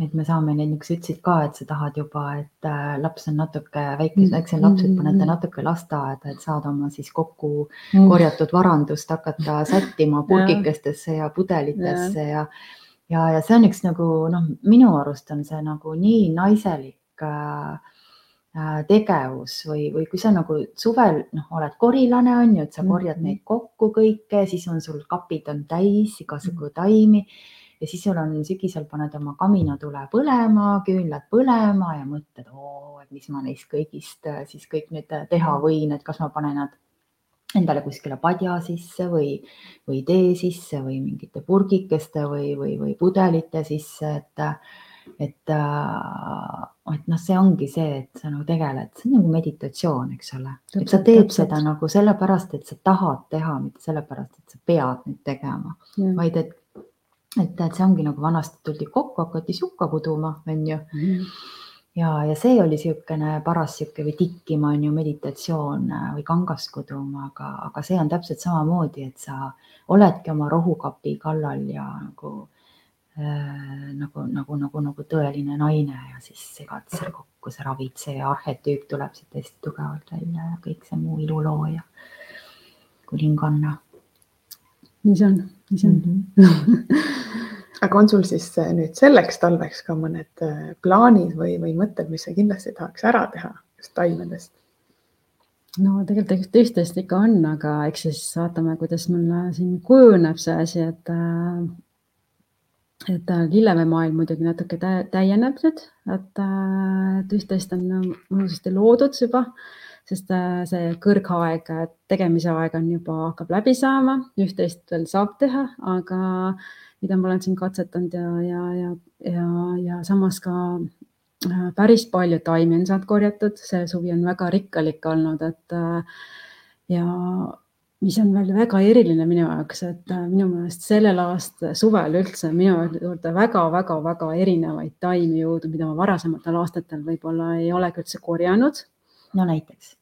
et me saame neid, nagu sa ütlesid ka, et sa tahad juba, et äh, laps on natuke väike, väiksed lapsed panete natuke lasteaeda, et saada oma siis kokku mm. korjatud varandust hakata sättima purgikestesse ja pudelitesse ja, ja, ja see on üks nagu noh, minu arust on see nagu nii naiselik äh, äh, tegevus või, või kui sa nagu suvel noh, oled korilane on ju, et sa korjad mm -hmm. neid kokku kõike, siis on sul kapid on täis igasugu taimi ja siis sul on sügisel paned oma kaminatule põlema, küünlad põlema ja mõtled, et mis ma neist kõigist äh, siis kõik nüüd äh, teha võin, et kas ma panen nad endale kuskile padja sisse või, või tee sisse või mingite purgikeste või, või, või pudelite sisse, et, et, äh, et noh, see ongi see, et sa nagu tegeled, see on nagu meditatsioon, eks ole, et sa teed täpselt. seda nagu sellepärast, et sa tahad teha, mitte sellepärast, et sa pead nüüd tegema, vaid et et, et see ongi nagu vanasti tuldi kokku, hakati sukka kuduma, on ju mm. -hmm. ja, ja see oli niisugune paras sihuke või tikkima on ju meditatsioon äh, või kangast kuduma, aga, aga see on täpselt samamoodi, et sa oledki oma rohukapi kallal ja nagu äh, nagu, nagu, nagu, nagu tõeline naine ja siis segad seal kokku, see ravitseja arhetüüp tuleb siit hästi tugevalt välja ja kõik see muu ilulooja, kuninganna. nii see on, see on mm. -hmm aga on sul siis äh, nüüd selleks talveks ka mõned äh, plaanid või, või mõtted, mis sa kindlasti tahaks ära teha just taimedest? no tegelikult üht-teist ikka on, aga eks siis vaatame, kuidas mul äh, siin kujuneb see asi, et et lilleveemaailm muidugi natuke täieneb nüüd, et, et üht-teist on mõnusasti loodud juba, sest see kõrgaeg, tegemise aeg on juba, hakkab läbi saama, üht-teist veel saab teha, aga mida ma olen siin katsetanud ja, ja, ja, ja, ja samas ka äh, päris palju taimi on sealt korjatud, see suvi on väga rikkalik olnud, et äh, ja mis on veel väga eriline minu jaoks, et äh, minu meelest sellel aastal suvel üldse minu juurde väga-väga-väga erinevaid taimi jõudnud, mida ma varasematel aastatel võib-olla ei olegi üldse korjanud. No näiteks?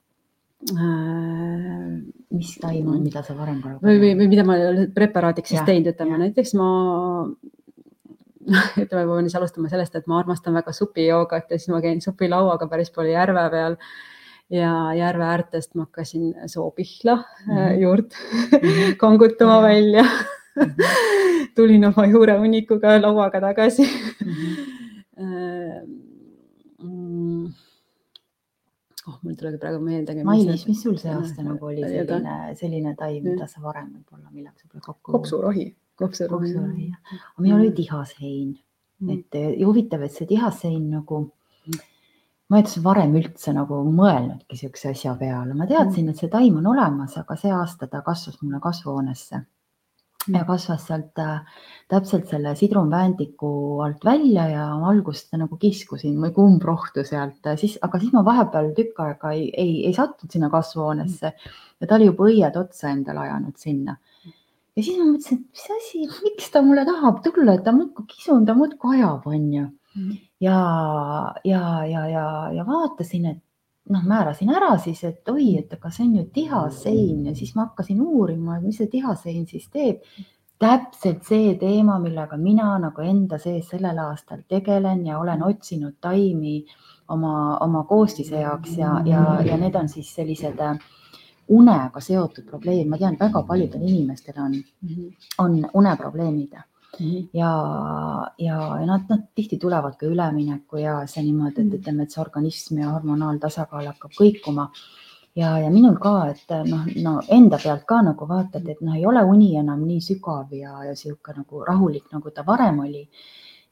äh, mis taim on, mida sa varem ka või, või, või mida ma preparaadiks siis teinud, ütleme jah. näiteks ma ütleme, ma pean siis alustama sellest, et ma armastan väga supijoogat ja siis ma käin supilauaga päris palju järve peal ja järve äärtest ma hakkasin soopihla mm Mhm. juurt Mhm. kangutama Ja. välja Mhm. tulin oma juurehunnikuga lauaga tagasi mm. Oh, mul ei tulegi praegu meeldegi. Mailis, mis sul see aasta nagu oli selline, selline taim, mida sa varem võib-olla, millega sa pole kokku kopsurohi. kopsurohi. kopsurohi, jah. aga minul oli tihashein Mm. et ja huvitav, et see tihassein nagu, ma ei üldse varem üldse nagu mõelnudki siukse asja peale, ma teadsin, et see taim on olemas, aga see aasta ta kasvas mulle kasvuhoonesse ja kasvas sealt äh, täpselt selle sidrunväändiku alt välja ja alguses nagu kiskusin või kumbrohtu sealt, siis, aga siis ma vahepeal tükk aega ei, ei, ei sattunud sinna kasvuhoonesse ja ta oli juba õied otsa endale ajanud sinna ja siis ma mõtlesin, et mis asi, miks ta mulle tahab tulla, et ta muudkui kisun, ta muudkui ajab, onju. ja, ja, ja, ja, ja vaatasin, et noh, määrasin ära siis, et oi, et aga see on ju tihasein ja siis ma hakkasin uurima, et mis see tihasein siis teeb. täpselt see teema, millega mina nagu enda sees sellel aastal tegelen ja olen otsinud taimi oma, oma koostise jaoks ja, ja, ja need on siis sellised äh, unega seotud probleemid, ma tean, väga paljudel inimestel on, on uneprobleemid ja, ja, ja nad, nad tihti tulevad ka ülemineku eas ja niimoodi, et ütleme, et see organism ja hormonaaltasakaal hakkab kõikuma. ja, ja minul ka, et noh, no enda pealt ka nagu vaatad, et noh, ei ole uni enam nii sügav ja, ja sihuke nagu rahulik, nagu ta varem oli.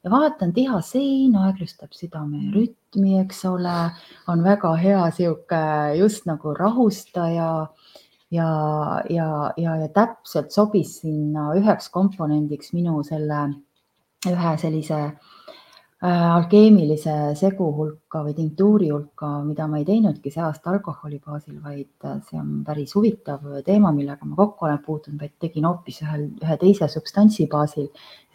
ja vaatan tihasein, aeglustab südamerütmi, eks ole, on väga hea sihuke just nagu rahustaja ja, ja, ja, ja täpselt sobis sinna üheks komponendiks minu selle ühe sellise äh, alkeemilise segu hulka või tinktuuri hulka, mida ma ei teinudki see aasta alkoholi baasil, vaid äh, see on päris huvitav teema, millega ma kokku olen puutunud, vaid tegin hoopis ühel, ühe teise substantsi baasil.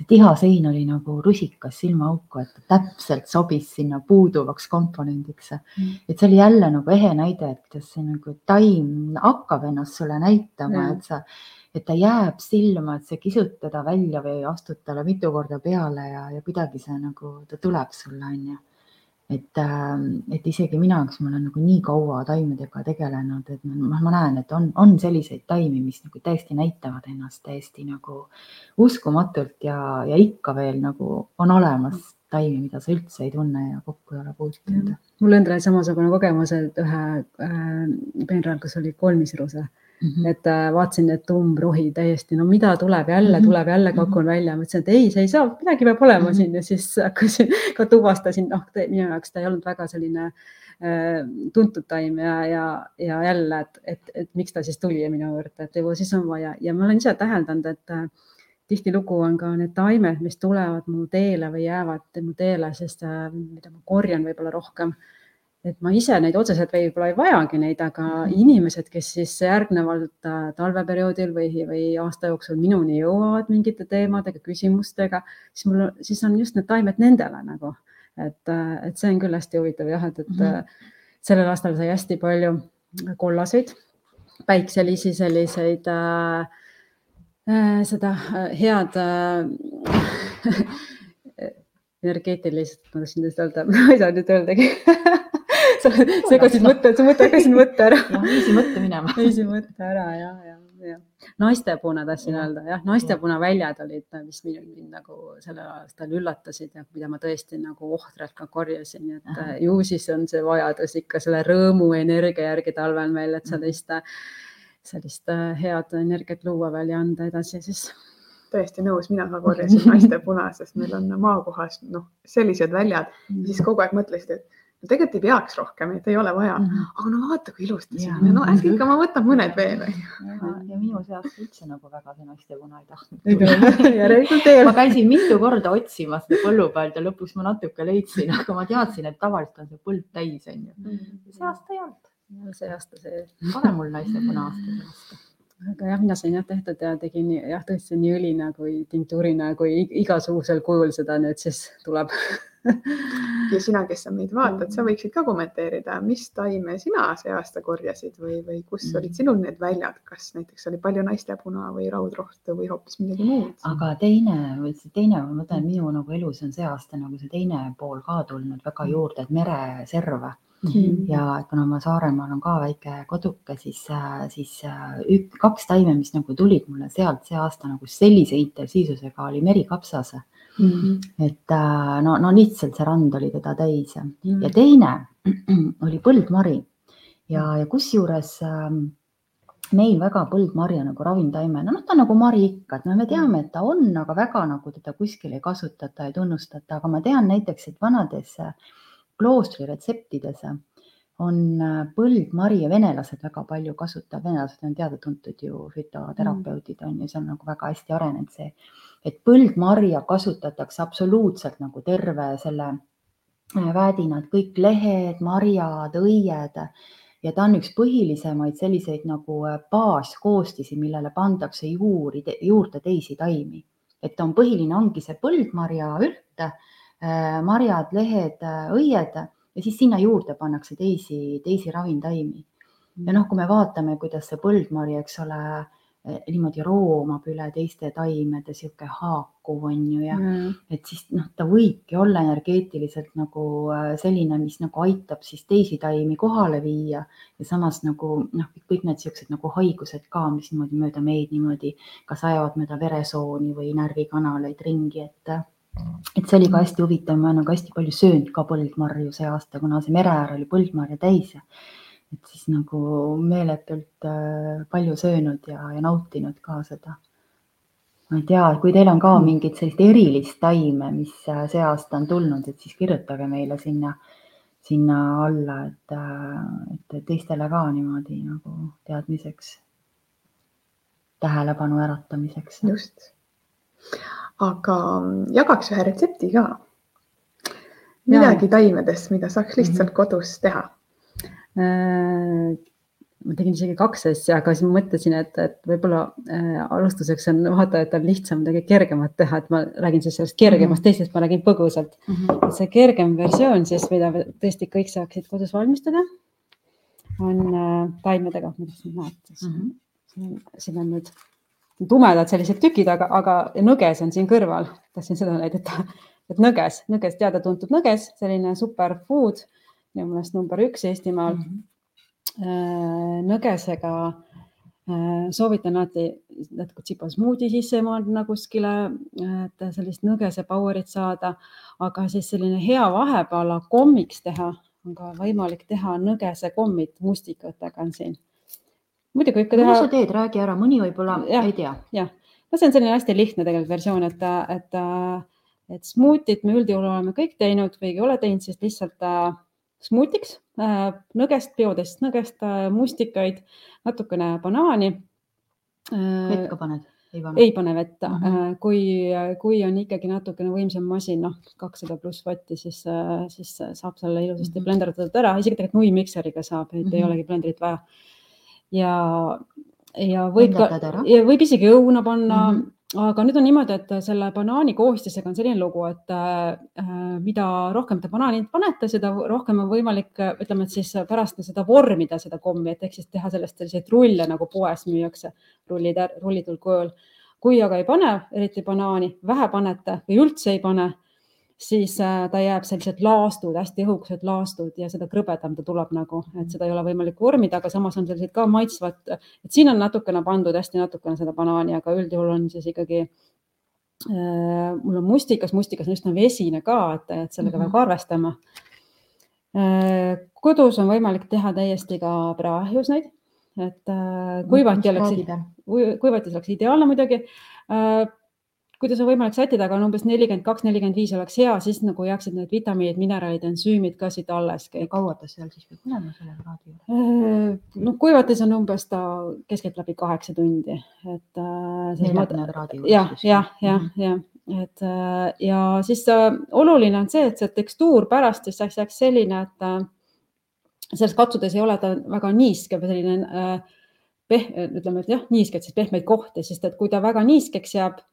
tihasein oli nagu rusikas silmaauku, et täpselt sobis sinna puuduvaks komponendiks Mm. et see oli jälle nagu ehe näide, et kuidas see nagu taim hakkab ennast sulle näitama, Jah. et sa, et ta jääb silma, et sa kisud teda välja või astud talle mitu korda peale ja, ja kuidagi see nagu, ta tuleb sulle, onju. et, et isegi mina, kes ma olen nagu nii kaua taimedega tegelenud, et ma, ma näen, et on, on selliseid taimi, mis nagu täiesti näitavad ennast täiesti nagu uskumatult ja, ja ikka veel nagu on olemas taimi, mida sa üldse ei tunne ja kokku ei ole puutunud. mul endal oli samasugune kogemus, et ühe äh, peenral, kus oli kolmisruse, Mhm. et äh, vaatasin, et umbrohi täiesti, no mida tuleb jälle, Mhm. tuleb jälle, kakun välja, mõtlesin, et ei, see ei saa, midagi peab olema Mhm. siin ja siis hakkasin ka tuvastasin, noh, minu jaoks ta ei olnud väga selline äh, tuntud taim ja, ja, ja jälle, et, et, et miks ta siis tuli minu juurde, et ju siis on vaja ja ma olen ise täheldanud, et äh, tihtilugu on ka need taimed, mis tulevad mu teele või jäävad mu teele, sest äh, mida ma korjan võib-olla rohkem et ma ise neid otseselt võib-olla ei vajagi neid, aga Mhm. inimesed, kes siis järgnevalt äh, talveperioodil või, või aasta jooksul minuni jõuavad mingite teemadega, küsimustega, siis mul, siis on just need taimed nendele nagu, et, et see on küll hästi huvitav jah, et, et mm. -hmm. sellel aastal sai hästi palju kollaseid, päikselisi selliseid äh,, äh, seda äh, head äh, energeetilist, ma tahtsin just öelda, ma ei saa nüüd öeldagi sa segasid mõtte, sa mõte hakkasid mõtte ära. jah, viisi mõtte minema. viisi mõtte ära ja, ja, ja naistepuna tahtsin öelda jah, naistepuna väljad olid, mis mind, nagu sellel aastal üllatasid ja mida ma tõesti nagu ohtralt ka korjasin, et äh, ju siis on see vajadus ikka selle rõõmuenergia järgi talvel meil, et Mhm. sellist, sellist äh, head energiat luua veel ja anda edasi siis. täiesti nõus, mina ka korjasin naiste puna, sest meil on maakohas noh, sellised väljad ja siis kogu aeg mõtlesid, et tegelikult ei peaks rohkem, et ei ole vaja, aga no vaata, kui ilusti see Jaa. on ja no äkki ikka ma võtan mõned veel. ja, ja minu seast üldse nagu väga see naistepuna ei tahtnud. järelikult ei ma ole. käisin mitu korda otsimas põllu pealt ja lõpuks ma natuke leidsin, aga ma teadsin, et tavaliselt on see põld täis onju. see aasta ei olnud. see aasta see. pane mul naistepuna aasta see aasta. Aga jah, mina sain jah tehtud ja tegin jah, tõesti nii õlina kui tinktuurina kui igasugusel kujul seda nüüd siis tuleb ja sina, kes sa meid vaatad, sa võiksid ka kommenteerida, mis taime sina see aasta korjasid või, või kus mm. olid sinul need väljad, kas näiteks oli palju naistepuna või raudrohtu või hoopis midagi muud? aga teine, see teine, ma mõtlen, minu nagu elus on see aasta nagu see teine pool ka tulnud väga mm. juurde, et mereserve Mm -hmm. ja kuna ma Saaremaal on ka väike koduke, siis, siis ük, kaks taime, mis nagu tulid mulle sealt see aasta nagu sellise intensiivsusega oli merikapsase mm. -hmm. et no, no lihtsalt see rand oli teda täis mm -hmm. ja teine oli põldmari ja, ja kusjuures äh, meil väga põldmarja nagu ravimtaimena, noh, ta on nagu mari ikka, et no me teame, et ta on, aga väga nagu teda kuskil ei kasutata, ei tunnustata, aga ma tean näiteks, et vanades äh, kloostri retseptides on äh, põldmari ja venelased väga palju kasutavad, venelased on teada-tuntud ju fütoterapeudid on ju, see on nagu väga hästi arenenud see, et põldmarja kasutatakse absoluutselt nagu terve selle äh, väedinad, kõik lehed, marjad, õied ja ta on üks põhilisemaid selliseid nagu äh, baaskoostisi, millele pandakse juuri, juurde teisi taimi. et on põhiline, ongi see põldmarja Äh, marjad, lehed, äh, õied ja siis sinna juurde pannakse teisi, teisi ravimtaimi. ja noh, kui me vaatame, kuidas see põldmari, eks ole, äh, niimoodi roomab üle teiste taimede, sihuke haakuv on ju ja mm. et siis noh, ta võibki olla energeetiliselt nagu selline, mis nagu aitab siis teisi taimi kohale viia ja samas nagu noh, kõik need siuksed nagu haigused ka, mis niimoodi mööda meid niimoodi kas ajavad mööda veresooni või närvikanaleid ringi, et et see oli ka hästi huvitav, ma olen nagu hästi palju söönud ka põldmarju see aasta, kuna see mere äär oli põldmarja täis ja et siis nagu meeletult äh, palju söönud ja, ja nautinud ka seda. ma ei tea, kui teil on ka mm. mingit sellist erilist taime, mis äh, see aasta on tulnud, et siis kirjutage meile sinna, sinna alla, et, äh, et teistele ka niimoodi nagu teadmiseks, tähelepanu äratamiseks. just aga jagaks ühe retsepti ka. midagi taimedest, mida saaks lihtsalt mm -hmm. kodus teha äh,. ma tegin isegi kaks asja, aga siis mõtlesin, et, et võib-olla äh, alustuseks on vaatajatel lihtsam midagi kergemat teha, et ma räägin siis sellest kergemast mm, -hmm. teistest ma räägin põgusalt mm. -hmm. see kergem versioon siis, mida tõesti kõik saaksid kodus valmistada, on äh, taimedega, mida sa näed siis mm. -hmm. siin on nüüd tumedad sellised tükid, aga, aga nõges on siin kõrval, tahtsin seda näidata, et nõges, nõges, teada-tuntud nõges, selline superfood, minu meelest number üks Eestimaal. Mm. -hmm. nõgesega äh, soovitan alati natuke tsipasmuudi sisse panna kuskile, et sellist nõgese power'it saada, aga siis selline hea vahepeal kommiks teha on ka võimalik teha nõgese kommid mustikatega on siin muidugi võib ka teha. kuidas sa teed, räägi ära, mõni võib-olla ei tea. jah, no see on selline hästi lihtne tegelikult versioon, et, et, et smuutit me üldjuhul oleme kõik teinud või ei ole teinud, siis lihtsalt äh, smuutiks äh, nõgest, biodest nõgest äh,, mustikaid, natukene banaani vett ka paned? ei pane, ei pane vett mm, -hmm. kui, kui on ikkagi natukene võimsam masin, noh, kakssada pluss vatti, siis, siis saab selle ilusasti mm -hmm. blenderdada ära, isegi tegelikult nuimikseriga saab, et mm -hmm. ei mhm. olegi blendrit vaja ja, ja võib ka, võib isegi õuna panna mm. -hmm aga nüüd on niimoodi, et selle banaani koostisega on selline lugu, et äh, mida rohkem te banaani panete, seda rohkem on võimalik, ütleme, et siis pärast seda vormida, seda kommi, et ehk siis teha sellest selliseid rulle nagu poes müüakse, rullid, rullitud kujul. kui aga ei pane eriti banaani, vähe panete või üldse ei pane, siis äh, ta jääb sellised laastud, hästi õhukesed laastud ja seda krõbedam ta tuleb nagu, et seda ei ole võimalik vormida, aga samas on sellised ka maitsvad, et siin on natukene pandud hästi natukene seda banaani, aga üldjuhul on siis ikkagi äh,. mul on mustikas, mustikas on üsna vesine ka, et, et sellega mm -hmm. peab arvestama äh,. kodus on võimalik teha täiesti ka praahjusneid, et äh, kuivati oleks, kuivati oleks ideaalne muidugi kuidas on võimalik sättida, aga on umbes nelikümmend kaks, nelikümmend viis oleks hea, siis nagu jääksid need vitamiinid, mineraalid, ensüümid ka siit alles. kaua ta seal siis peab olema selle kraadi juures? Äh, no kuivates on umbes ta keskeltläbi kaheksa tundi, et. Äh, neljakümne kraadi juures. jah, jah, jah, mhm. jah, et äh, ja siis oluline on see, et see tekstuur pärast siis jääks selline, et selles katsudes ei ole ta väga niiske või selline peh-, ütleme, et jah, niisked, siis pehmeid kohti, sest et kui ta väga niiskeks jääb,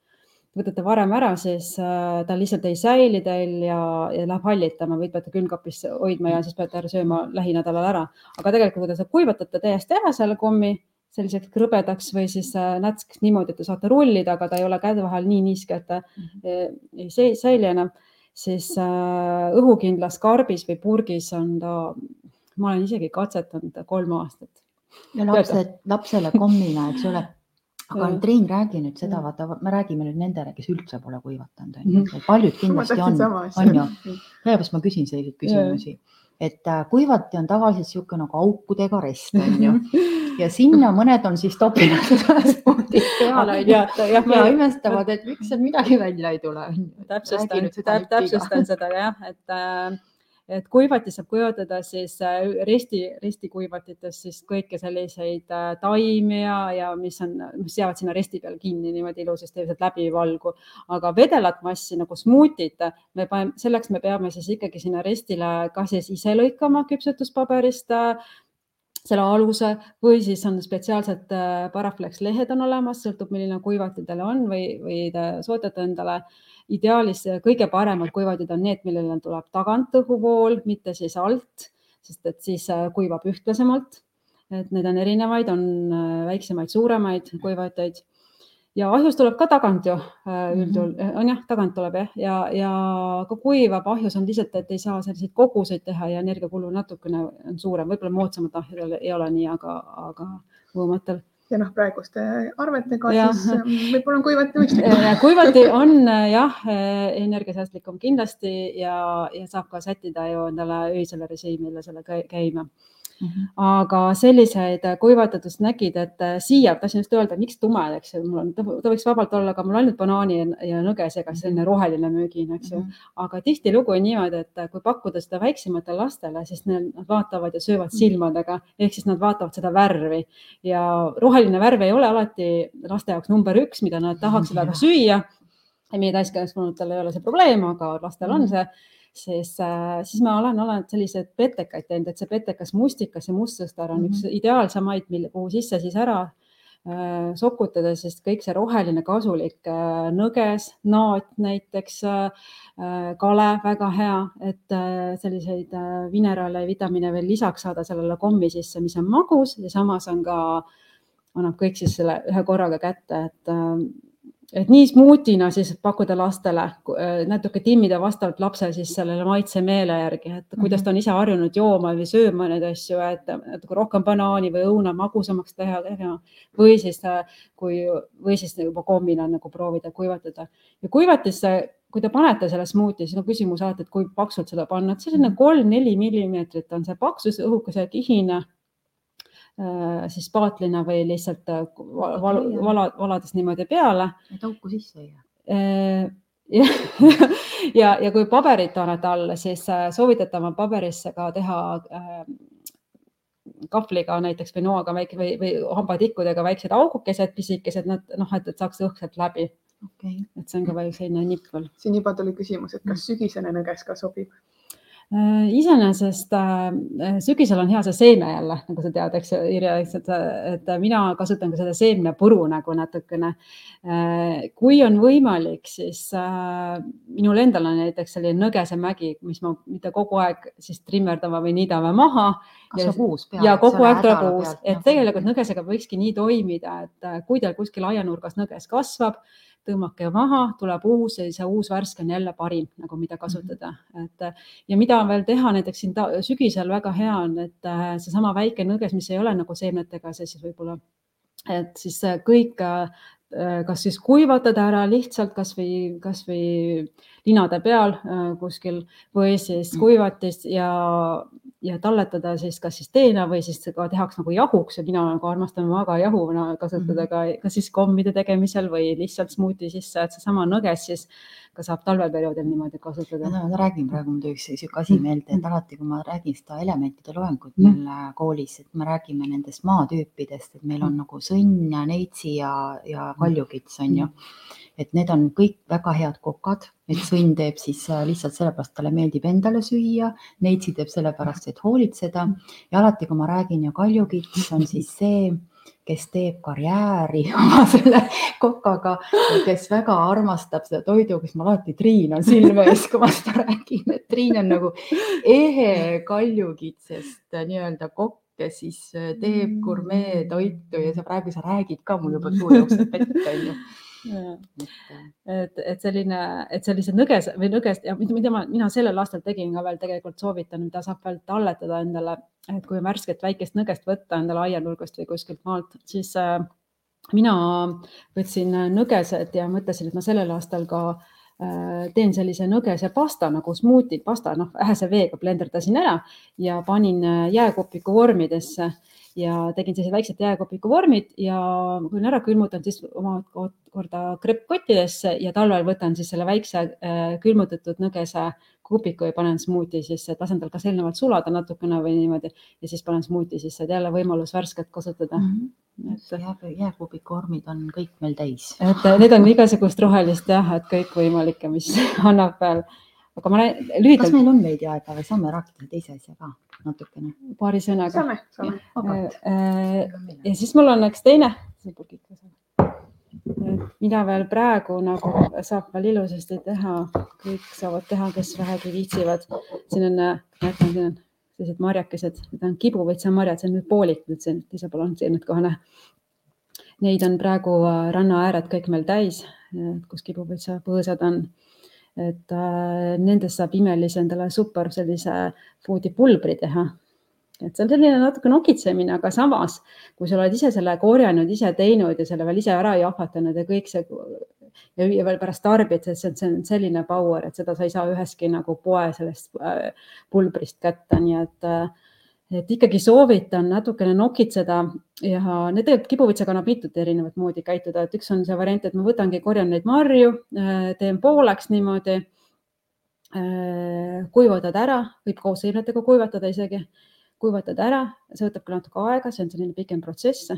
võtate varem ära, siis äh, ta lihtsalt ei säili teil ja, ja läheb hallitama või peate külmkapis hoidma ja siis peate ära sööma lähinädalal ära. aga tegelikult, kui te seda kuivatate täiesti ära selle kommi selliseks krõbedaks või siis äh, nätskeks niimoodi, et te saate rullida, aga ta ei ole käe vahel nii niiske, et ta -hmm. ei säili enam, siis äh, õhukindlas karbis või purgis on ta, ma olen isegi katsetanud kolm aastat. ja lapsed, lapsele kommina, eks ole aga. Triin, räägi nüüd seda, vaata, me räägime nüüd nendele, kes üldse pole kuivatanud, on ju, mhm. paljud kindlasti on, on ju. sellepärast ma küsin selliseid küsimusi, et äh, kuivati on tavaliselt niisugune nagu aukudega rest, on ju, ja sinna mõned on siis seda smuutit peale ja, ja, ja imestavad, et miks sealt midagi välja ei tule. täpsustan, täpsustan seda jah, et äh, et kuivati saab kuivatada siis äh, resti, restikuivatites siis kõiki selliseid äh, taimi ja, ja mis on, mis jäävad sinna resti peal kinni niimoodi ilusasti, läbi valgu. aga vedelat massi nagu smuutit, me paneme, selleks me peame siis ikkagi sinna restile kas siis ise lõikama küpsetuspaberist äh, selle aluse või siis on spetsiaalsed Paraflex lehed on olemas, sõltub, milline kuivati teil on või, või te soetate endale ideaalis kõige paremad kuivatid on need, millele tuleb tagant õhuvool, mitte siis alt, sest et siis äh, kuivab ühtlasemalt. et neid on erinevaid, on äh, väiksemaid, suuremaid kuivatajaid ja ahjus tuleb ka tagant ju äh, üldjuhul mm, -hmm. on jah, tagant tuleb jah, ja, ja ka kuivab ahjus on lihtsalt, et ei saa selliseid koguseid teha ja energiakulu natukene on suurem, võib-olla moodsamad ahjudel ei ole nii, aga, aga õumatel ja noh, praeguste arvetega ja. siis ähm, võib-olla on kuivati mõistlikum. kuivati on äh, jah, äh, energiasäästlikum kindlasti ja, ja saab ka sättida ju endale öisele režiimile selle käima Mm -hmm. aga selliseid kuivatatust nägid, et äh, siia, tahtsin just öelda, miks tume, eks ju, mul on, ta võiks vabalt olla ka mul ainult banaani ja nõgesega selline roheline müügin, eks ju mm. -hmm. aga tihtilugu on niimoodi, et äh, kui pakkuda seda väiksematele lastele, siis nad vaatavad ja söövad mhm. silmadega ehk siis nad vaatavad seda värvi ja roheline värv ei ole alati laste jaoks number üks, mida nad tahaksid väga süüa. meie täiskasvanutel ei ole see probleem, aga lastel on mhm. see siis, äh, siis ma olen, olen selliseid petekaid teinud, et see petekas mustikas ja mustsõstar on mm -hmm. üks ideaalsemaid, mille, kuhu sisse siis ära äh, sokutada, sest kõik see roheline kasulik äh, nõges, naat näiteks kale väga hea, et selliseid mineraale ja vitamiine veel lisaks saada sellele kommi sisse, mis on magus ja samas on ka, annab kõik siis selle ühe korraga kätte, et et nii smuutina siis pakkuda lastele, äh, natuke timmida vastavalt lapse siis sellele maitsemeele järgi, et kuidas mhm. ta on ise harjunud jooma või sööma neid asju, et natuke rohkem banaani või õuna magusamaks teha, teha või siis, äh, kui, või siis juba kombina nagu proovida kuivatada ja kuivatisse kui te panete selle smuuti, siis on küsimus alati, et kui paksult seda panna, et selline mhm. kolm-neli millimeetrit on see paksus, õhukese kihine Äh, siis paatlina või lihtsalt äh, val, vala, valades niimoodi peale. et auku sisse ei jää. Äh, ja, ja, ja kui paberit panete alla, siis soovitatav on paberisse ka teha kahvliga näiteks või noaga väike või, või hambatikkudega väiksed augukesed, pisikesed, nad noh, et, et saaks õhk sealt läbi okay.. et see on ka veel selline nipp veel. siin juba tuli küsimus, et kas sügisene nõges ka sobib? Äh, iseenesest äh, sügisel on hea see seemne jälle, nagu sa tead, eks Irja, eks, et, et mina kasutan ka seda seemnepuru nagu natukene. Äh, kui on võimalik, siis minul endal on näiteks selline Nõgesemägi, mis ma mitte kogu aeg siis trimmerdama või niidama maha. kasvab uus peale. ja kogu aeg tuleb uus, et tegelikult nõgesega võikski nii toimida, et kui teil kuskil aianurgas nõges kasvab tõmmake maha, tuleb uus ja see uus värske on jälle parim nagu, mida kasutada, mhm. et ja mida veel teha näiteks siin sügisel väga hea on, et äh, seesama väike nõges, mis ei ole nagu seemnetega, see siis võib-olla, et siis kõik äh, kas siis kuivatada ära lihtsalt kasvõi, kasvõi linade peal äh, kuskil või siis mhm. kuivatis ja ja talletada siis kas siis teena või siis ka tehakse nagu jahuks ja mina nagu armastan magajahuna kasutada mhm. ka, ka siis kommide tegemisel või lihtsalt smuuti sisse, et seesama nõges siis ka saab talveperioodil niimoodi kasutada. ma räägin praegu muidu üks sihuke asi mhm. meelde, et alati, kui ma räägin seda elementide loengut meil mm. koolis, et me räägime nendest maatüüpidest, et meil on nagu sõnn ja neitsi ja, ja kaljukits on ju mm et need on kõik väga head kokad, et sõnn teeb siis äh, lihtsalt sellepärast, talle meeldib endale süüa, neitsi teeb sellepärast, et hoolitseda. Ja alati, kui ma räägin ja kaljukits on siis see kes teeb karjääri oma selle kokaga, kes väga armastab seda toidu, kes mul alati Triin on silme ees, kui ma seda räägin, et Triin on nagu ehe kaljukitsest nii-öelda kokk, kes siis teeb gurmee toitu ja sa praegu sa räägid ka mul juba suu jookseb vett onju et, et selline, et sellised nõges või nõgest ja mida ma, mina sellel aastal tegin ka veel tegelikult soovitan, mida saab veel talletada endale, et kui värsket väikest nõgest võtta endale aianurgast või kuskilt maalt, siis äh, mina võtsin nõgesed ja mõtlesin, et ma sellel aastal ka äh, teen sellise nõgese pasta nagu smuuti pasta, noh, vähese veega blenderdasin ära ja panin äh, jääkopiku vormidesse ja tegin sellised väiksed jääkopiku vormid ja kui olen ära külmutanud, siis omakorda kreppkottidesse ja talvel võtan siis selle väikse äh, külmutatud nõgese kupiku ja panen smuuti sisse, et lasen tal kas eelnevalt sulada natukene või niimoodi ja siis panen smuuti sisse, et jälle võimalus värsket kasutada mm. -hmm. et jää, jääkubiku vormid on kõik meil täis. et need on igasugust rohelist jah, et kõikvõimalikke, mis annab veel aga ma lühidalt. kas meil on veidi aega või saame rääkida teise asja ka natukene? paari sõnaga. saame, saame. Äh, äh, ja siis mul on üks teine. mida veel praegu nagu saab veel ilusasti teha, kõik saavad teha, kes vähegi viitsivad. siin on, näete, siin on sellised marjakesed, need on kibuvõitsamarjad, see on nüüd poolik nüüd siin, teisel pool on siin nüüd kohe näha. Neid on praegu äh, rannaääred kõik meil täis, kus kibuvõitsapõõsad on et äh, nendest saab imelise endale super sellise foodi pulbri teha. et see on selline natuke nokitsemine, aga samas, kui sa oled ise selle korjanud, ise teinud ja selle veel ise ära jahvatanud ja kõik see ja veel pärast tarbid, see on selline power, et seda sa ei saa ühestki nagu poe sellest äh, pulbrist kätte, nii et äh, et ikkagi soovitan natukene nokitseda ja need tegelikult kibuvitsaga mitut erinevat moodi käituda, et üks on see variant, et ma võtangi, korjan neid marju, äh, teen pooleks niimoodi. Äh, kuivutad ära, võib koos seemnetega kuivatada isegi, kuivatad ära, see võtab ka natuke aega, see on selline pikem protsess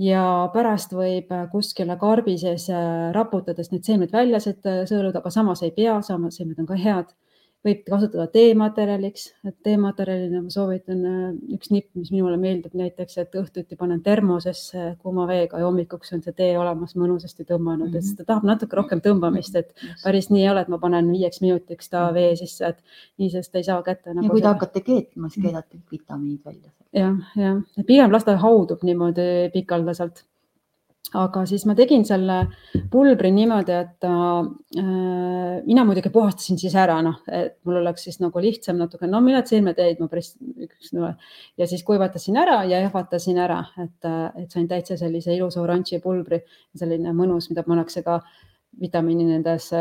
ja pärast võib kuskile karbi sees äh, raputades need seemned välja sõeluda, aga samas ei pea, samas seemned on ka head võib kasutada teematerjaliks, et teematerjalina ma soovitan äh, üks nipp, mis minule meeldib näiteks, et õhtuti panen termosesse kuuma veega ja hommikuks on see tee olemas mõnusasti tõmmanud mm, -hmm. et mhm. ta tahab natuke rohkem tõmbamist, et päris nii ei ole, et ma panen viieks minutiks ta mhm. vee sisse, et nii, sest ei saa kätte nagu. ja kui te hakkate keetma, siis keedate vitamiinid välja. jah, jah, pigem las ta haudub niimoodi pikaldaselt aga siis ma tegin selle pulbri niimoodi, et äh, mina muidugi puhastasin siis ära, noh, et mul oleks siis nagu lihtsam natuke, no millal seemneteid ma päris üks no, ja siis kuivatasin ära ja jahvatasin ära, et, et sain täitsa sellise ilusa oranži pulbri, selline mõnus, mida pannakse ka äh, vitamiini nendesse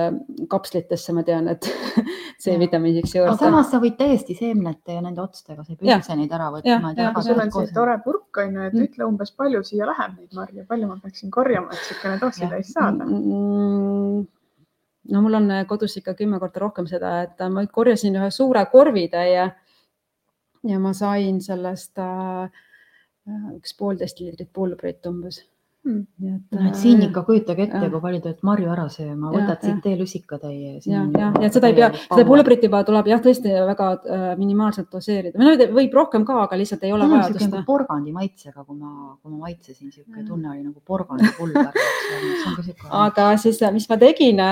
kapslitesse, ma tean, et C-vitamiiniks juurde. aga samas sa võid täiesti seemnete ja nende otstega, sa ei pea üldse neid ära võtma. aga sul on see tore purk on ju, et mm. ütle umbes palju siia läheb neid marju, palju ma peaksin korjama, et niisugune doositäis saada mm,? no mul on kodus ikka kümme korda rohkem seda, et ma korjasin ühe suure korvitäie ja ma sain sellest äh, üks poolteist liitrit pulbrit umbes Hmm. Et, äh, siin ikka kujutage ette, kui palju olete marju ära sööma, võtad siit teelusikatäie. ja, ja, ja seda ei pea, seda pulbrit juba tuleb jah, tõesti väga äh, minimaalselt doseerida. Või no võib rohkem ka, aga lihtsalt ei ole no, vajadust. Nagu porgandi maitsega, kui ma, kui ma maitsesin, niisugune tunne oli nagu porgandipulber. Aga siis, mis ma tegin,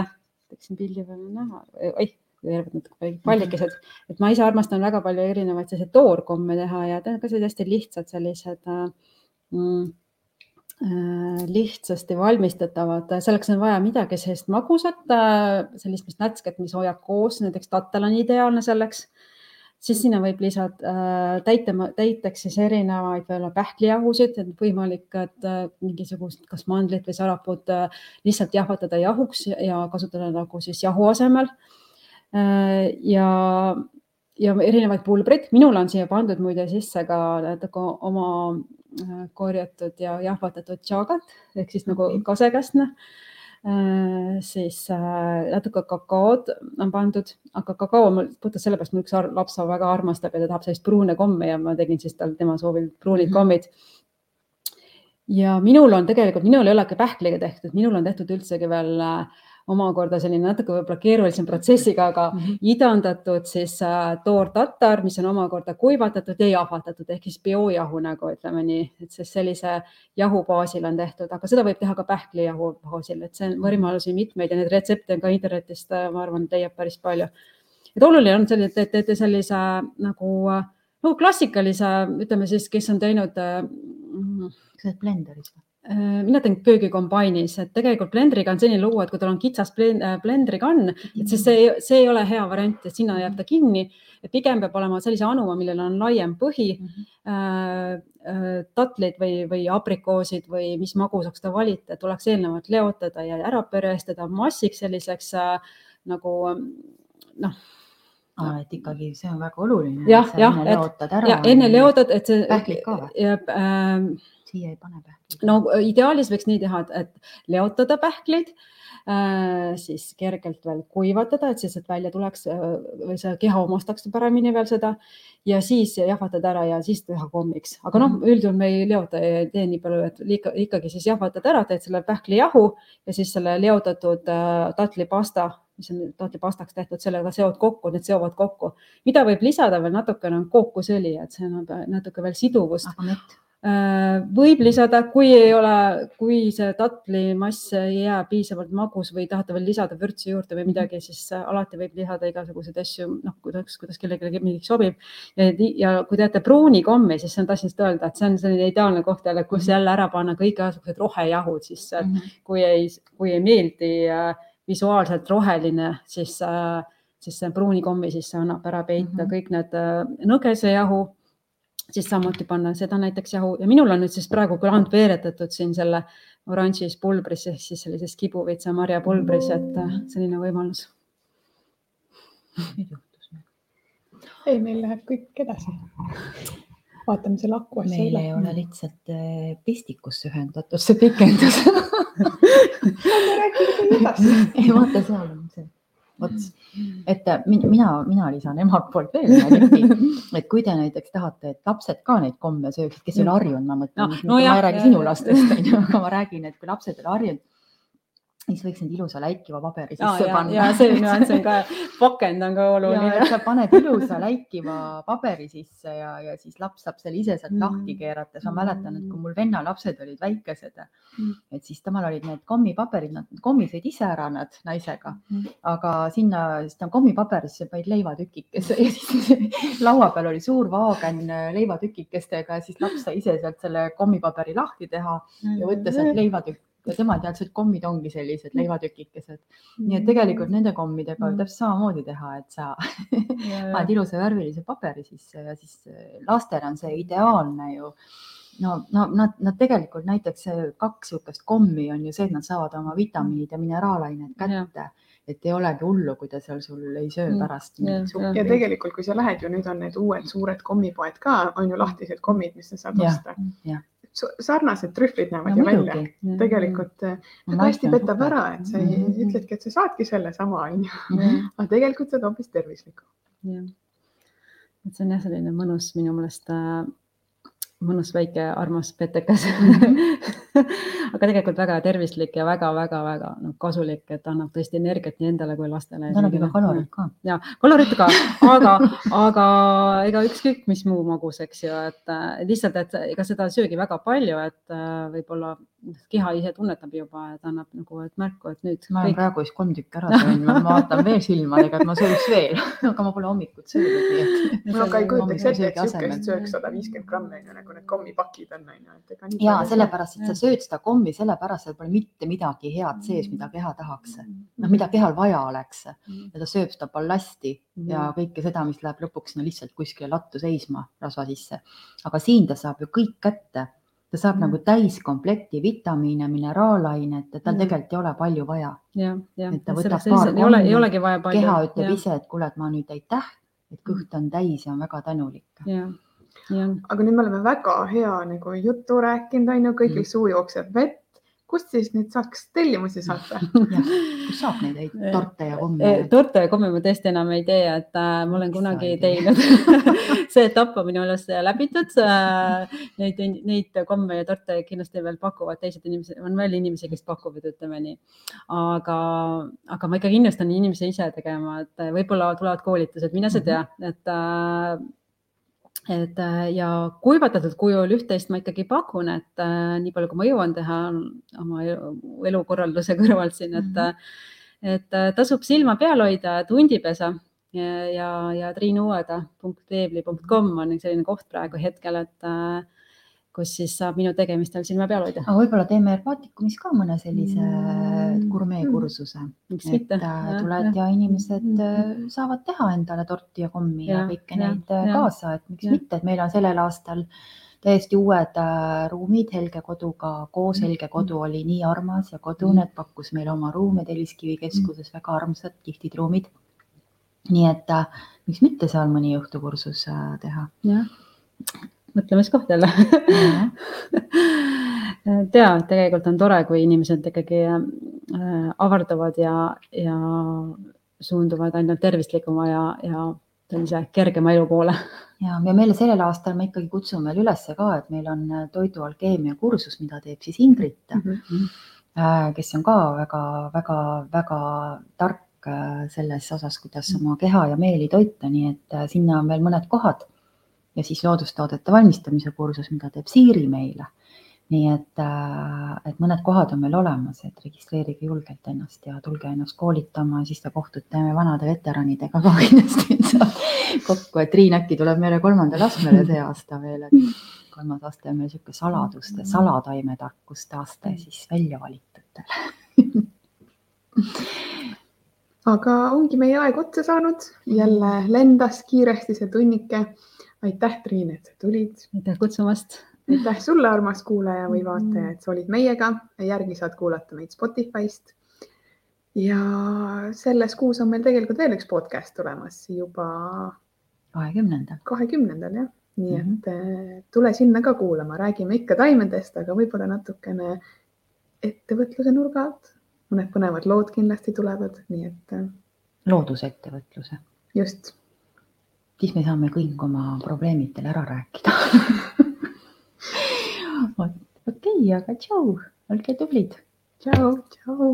teeksin pildi peale näha, oih jäävad natuke pallikesed, et ma ise armastan väga palju erinevaid selliseid toorkomme teha ja teen ka sellised hästi lihtsad sellised äh, mm, Äh, lihtsasti valmistatavad, selleks on vaja midagi sellist magusat, äh, sellist, mis nätsket, mis hoiab koos, näiteks tattel on ideaalne selleks. siis sinna võib lisada äh, täite, täiteks siis erinevaid võib-olla pähklijahusid, et võimalik, et mingisugust, kas mandlit või saraput lihtsalt jahvatada jahuks ja kasutada nagu siis jahu asemel. ja, ja erinevaid pulbreid, minul on siia pandud muide sisse ka natuke oma Äh, korjatud ja jahvatatud tšaagat ehk siis nagu kasekäsna äh,. siis äh, natuke kakaod on pandud, aga kakao mul puhtalt sellepärast, mul üks laps väga armastab ja ta tahab sellist pruune kommi ja ma tegin siis tal tema soovil pruunid -hmm. kommid ja minul on tegelikult, minul ei olegi pähkliga tehtud, minul on tehtud üldsegi veel äh, omakorda selline natuke võib-olla keerulisem protsessiga, aga mm -hmm. idandatud siis äh, toortatar, mis on omakorda kuivatatud ja jahvatatud ehk siis biojahu nagu ütleme nii, et siis sellise jahu baasil on tehtud, aga seda võib teha ka pähklijahu baasil, et see on võimalusi mitmeid ja neid retsepte on ka internetist, ma arvan, leiab päris palju. et oluline on selline, et teete sellise nagu äh, no klassikalise, ütleme siis, kes on teinud. Mm, kas sa oled blenderis või? Äh, mina teen köögikombainis, et tegelikult blendriga on selline lugu, et kui tal on kitsas äh, blendrikann, et siis see, see ei ole hea variant, et sinna jääb ta kinni. et pigem peab olema sellise anuma, millel on laiem põhi mm, -hmm. äh, tatlid või, või aprikoosid või mis magusaks ta valite, tuleks eelnevalt leotada ja ära pörestada massiks selliseks äh, nagu noh Ah, et ikkagi see on väga oluline. jah, jah, et ja enne leotad, et see. pähklid ka või? Äh, siia ei pane pähkleid. no ideaalis võiks nii teha, et leotada pähkleid äh,, siis kergelt veel kuivatada, et siis, et välja tuleks äh, või see keha omastaks paremini veel seda ja siis jahvatada ära ja siis teha kommiks. aga noh, mhm. üldjuhul me ei leota, ei tee nii palju, et liika, ikkagi siis jahvatad ära, teed selle pähklijahu ja siis selle leotatud äh, tatlipasta mis on tatlipastaks tehtud, sellega seod kokku, need seovad kokku. mida võib lisada veel natukene on kookosõli, et see annab natuke veel siduvust. Äh, võib lisada, kui ei ole, kui see tatlimass ei jää piisavalt magus või tahate veel lisada vürtsi juurde või midagi, siis alati võib lisada igasuguseid asju, noh, kuidas, kuidas kellelegi mingiks sobib. ja kui teete pruunikommi, siis ma tahtsin just öelda, et see on selline ideaalne koht jälle, kus mhm. jälle ära panna kõik igasugused rohejahud sisse mm, -hmm. kui ei, kui ei meeldi äh, visuaalselt roheline, siis, äh, siis see pruunikommi sisse annab ära peita mm -hmm. kõik need äh, nõgesejahu, siis samuti panna seda näiteks jahu ja minul on nüüd siis praegu küll veeretatud siin selle oranžis pulbris ehk siis sellises kibuvitsa marjapulbris, et äh, selline võimalus. ei, meil läheb kõik edasi. Vaatame selle aku asja üle. meil ei ole lihtsalt pistikusse ühendatud see pikendus. Ei vaata, seal on see ots, et äh, mina, mina lisan emalt poolt veel ühe nipi, et kui te näiteks tahate, et lapsed ka neid komme sööksid, kes ei ole harjunud, ma mõtlen no,, no, ma ei räägi sinu lastest, onju, aga ma räägin, et kui lapsed ei ole harjunud siis võiks need ilusa läikiva paberi sisse ja, panna. ja see nüanss on ka, pakend on ka oluline. sa paned ilusa läikiva paberi sisse ja, ja siis laps saab selle ise sealt mm. lahti keerata. ma mäletan, et kui mul venna lapsed olid väikesed mm., et siis temal olid need kommipaberid, nad kommi sõid ise ära nad naisega mm., aga sinna, siis ta kommipaberisse panid leivatükikese ja siis laua peal oli suur vaagen leivatükikestega ja siis laps sai ise sealt selle kommipaberi lahti teha ja võtta sealt leivatükk ja tema teadis, et kommid ongi sellised mm. leivatükikesed. nii et tegelikult nende kommidega võib mm. täpselt samamoodi teha, et sa paned ilusa värvilise paberi sisse ja siis eh, lastele on see ideaalne ju no, no nad, nad tegelikult näiteks kaks niisugust kommi on ju see, et nad saavad oma vitamiinid ja mineraalained kätte et ei olegi hullu, kui ta seal sul ei söö mm. pärast. Ja, ja. ja tegelikult, kui sa lähed ju, nüüd on need uued suured kommipoed ka, on ju lahtised kommid, mis sa saad osta sarnased trühvlid näevad no, ju välja. tegelikult nagu hästi petab ära, et sa ei, ütledki, et sa saadki selle sama, onju. aga tegelikult on hoopis tervislikum. jah, et see on jah, selline mõnus minu meelest äh, mõnus väike armas petekas aga tegelikult väga tervislik ja väga-väga-väga noh, kasulik, et annab tõesti energiat nii endale kui lastele. ta annab juba kalorit ka. ja kalorit ka, aga, aga ega ükskõik mis muu magus, eks ju, et lihtsalt, et ega seda söögi väga palju, et äh, võib-olla keha ise tunnetab juba, et annab nagu et märku, et nüüd. ma olen kõik... praegu vist kolm tükki ära söönud, ma vaatan veel silmadega, et ma sööks veel aga ma pole hommikut söönud, nii et. no aga ei kujutaks ette, et sihukest sööks sada viiskümmend grammi, nagu need kommipakid on, on ju. ja sellepärast, et sa sööd seda kommi sellepärast, et pole mitte midagi head sees, mida keha tahaks. noh, mida kehal vaja oleks ja ta sööb seda ballasti ja kõike seda, mis läheb lõpuks no lihtsalt kuskile lattu seisma rasva sisse. aga siin ta saab ju kõik kätte ta saab mm. nagu täiskomplekti vitamiine, mineraalainet, et tal mm. tegelikult ei ole palju vaja. et ta võtab paar kommi, ei, ole, ei olegi vaja palju. keha ütleb ja. ise, et kuule, et ma nüüd aitäh, et kõht on täis ja on väga tänulik. aga nüüd me oleme väga hea nagu juttu rääkinud, on ju, kõigil mm. suu jookseb vett kust siis nüüd saaks tellimusi saata? kus saab neid häid torte ja komme? torte ja komme ma tõesti enam ei tee, et äh, ma olen kunagi teinud see etapp on minu meelest läbitud äh,. Neid, neid komme ja torte kindlasti veel pakuvad teised inimesed, on veel inimesi, kes pakuvad, ütleme nii. aga, aga ma ikkagi innustan inimesi ise tegema, et võib-olla tulevad koolitused, mine sa tea, et äh, et äh, ja kuivatatud kujul üht-teist ma ikkagi pakun, et äh, nii palju, kui ma jõuan teha oma elukorralduse kõrvalt siin, et mm, -hmm. et tasub silma peal hoida, et hundipesa ja, ja, triinuueda.veebli.com on selline koht praegu hetkel, et äh, kus siis saab minu tegemistel silma peal hoida. aga võib-olla teeme Baltikumis ka mõne sellise mm. gurmeekursuse mm.. miks mitte. Äh, tuled ja, ja inimesed mm. saavad teha endale torti ja kommi ja, ja kõike ja, neid ja. kaasa, et miks ja. mitte, et meil on sellel aastal täiesti uued äh, ruumid Helge koduga koos. Helge kodu oli nii armas ja kodune, et pakkus meile oma ruume Telliskivi keskuses, väga armsad, kihvtid ruumid. nii et äh, miks mitte seal mõni õhtukursus äh, teha. Jah mõtlemiskoht jälle et ja tegelikult on tore, kui inimesed ikkagi äh, avarduvad ja, ja suunduvad ainult tervislikuma ja, ja sellise kergema elu poole. ja, ja meile sellel aastal me ikkagi kutsume veel üles ka, et meil on toidualkeemia kursus, mida teeb siis Ingrid mm, -hmm. kes on ka väga-väga-väga tark äh, selles osas, kuidas oma keha ja meeli toita, nii et sinna on veel mõned kohad ja siis loodustoodete valmistamise kursus, mida teeb Siiri meile. nii et, äh, et mõned kohad on meil olemas, et registreerige julgelt ennast ja tulge ennast koolitama, siis te kohtute vanade veteranidega ka kindlasti kokku, et Triin äkki tuleb meile kolmandale astmele see aasta veel, et kolmas aste on meil niisugune saladuste, salataimetarkuste aste siis välja valitutele aga ongi meie aeg otsa saanud, jälle lendas kiiresti see tunnike aitäh, Triin, et sa tulid. aitäh kutsumast. aitäh sulle, armas kuulaja või vaataja, et sa olid meiega. järgi saad kuulata meid Spotify'st. ja selles kuus on meil tegelikult veel üks podcast tulemas juba. kahekümnendal. kahekümnendal jah, nii mm -hmm. et eh, tule sinna ka kuulama, räägime ikka taimedest, aga võib-olla natukene ettevõtluse nurga alt. mõned põnevad lood kindlasti tulevad, nii et. Eh, loodusettevõtluse. just siis me saame kõik oma probleemid teile ära rääkida okei okay,, aga tšau, olge tublid. tšau, tšau.